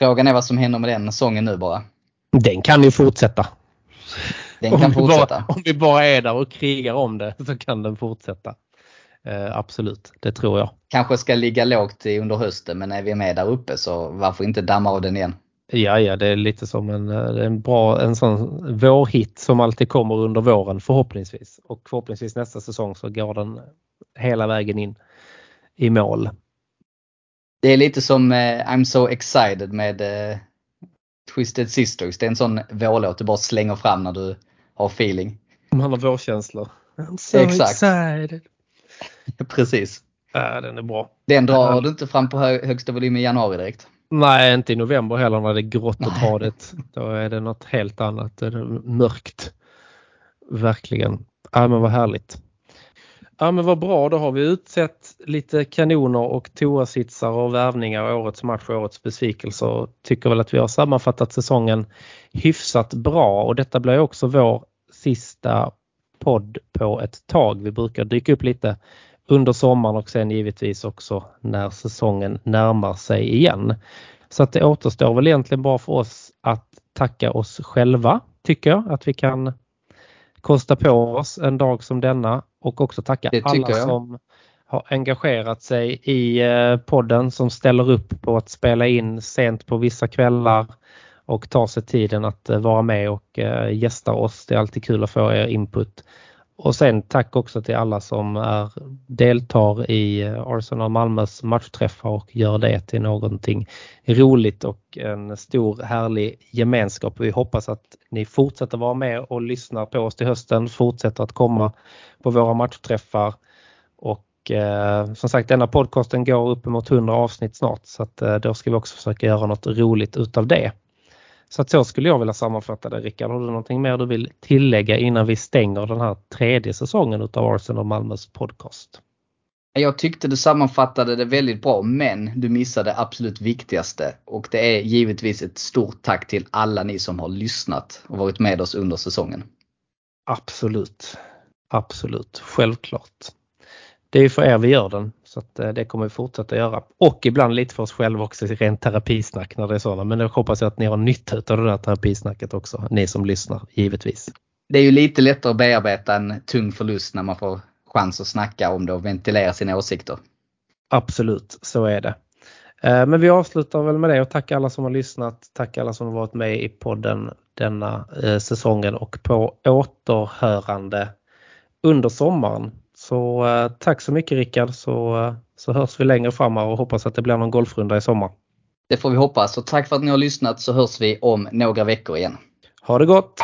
Frågan är vad som händer med den sången nu bara. Den kan ju fortsätta. Den kan om fortsätta. Vi bara, om vi bara är där och krigar om det så kan den fortsätta. Eh, absolut, det tror jag. Kanske ska ligga lågt under hösten men är vi med där uppe så varför inte damma av den igen? Ja, ja, det är lite som en, eh, en bra en sån vårhit som alltid kommer under våren förhoppningsvis. Och förhoppningsvis nästa säsong så går den hela vägen in i mål. Det är lite som eh, I'm so excited med eh, Twisted Sisters. Det är en sån vårlåt du bara slänger fram när du har feeling. Man har vårkänslor. I'm so Exakt. excited. Precis. Ja, den är bra. Den drar du inte fram på högsta volym i januari direkt. Nej, inte i november heller när det är grått och tradigt. Då är det något helt annat. Det är mörkt. Verkligen. Ja, men vad härligt. Ja men vad bra, då har vi utsett lite kanoner och toasitsar och värvningar årets match och årets besvikelser. Tycker väl att vi har sammanfattat säsongen hyfsat bra och detta blir också vår sista podd på ett tag. Vi brukar dyka upp lite under sommaren och sen givetvis också när säsongen närmar sig igen. Så att det återstår väl egentligen bara för oss att tacka oss själva tycker jag att vi kan kosta på oss en dag som denna och också tacka alla jag. som har engagerat sig i eh, podden som ställer upp på att spela in sent på vissa kvällar och tar sig tiden att eh, vara med och eh, gästa oss. Det är alltid kul att få er input. Och sen tack också till alla som är, deltar i eh, Arsenal Malmös matchträffar och gör det till någonting roligt och en stor härlig gemenskap. Vi hoppas att ni fortsätter vara med och lyssnar på oss till hösten, fortsätter att komma på våra matchträffar och eh, som sagt denna podcasten går uppemot 100 avsnitt snart så att eh, då ska vi också försöka göra något roligt utav det. Så att så skulle jag vilja sammanfatta det Rickard. Har du någonting mer du vill tillägga innan vi stänger den här tredje säsongen utav Arsenal Malmös podcast? Jag tyckte du sammanfattade det väldigt bra men du missade det absolut viktigaste och det är givetvis ett stort tack till alla ni som har lyssnat och varit med oss under säsongen. Absolut. Absolut, självklart. Det är för er vi gör den. Så att, det kommer vi fortsätta göra. Och ibland lite för oss själva också, rent terapisnack när det är sådana. Men jag hoppas att ni har nytta av det där terapisnacket också, ni som lyssnar givetvis. Det är ju lite lättare att bearbeta en tung förlust när man får chans att snacka om det och ventilera sina åsikter. Absolut, så är det. Men vi avslutar väl med det och tack alla som har lyssnat. Tack alla som har varit med i podden denna säsongen och på återhörande under sommaren. Så tack så mycket Rickard så, så hörs vi längre fram och hoppas att det blir någon golfrunda i sommar. Det får vi hoppas och tack för att ni har lyssnat så hörs vi om några veckor igen. Ha det gott!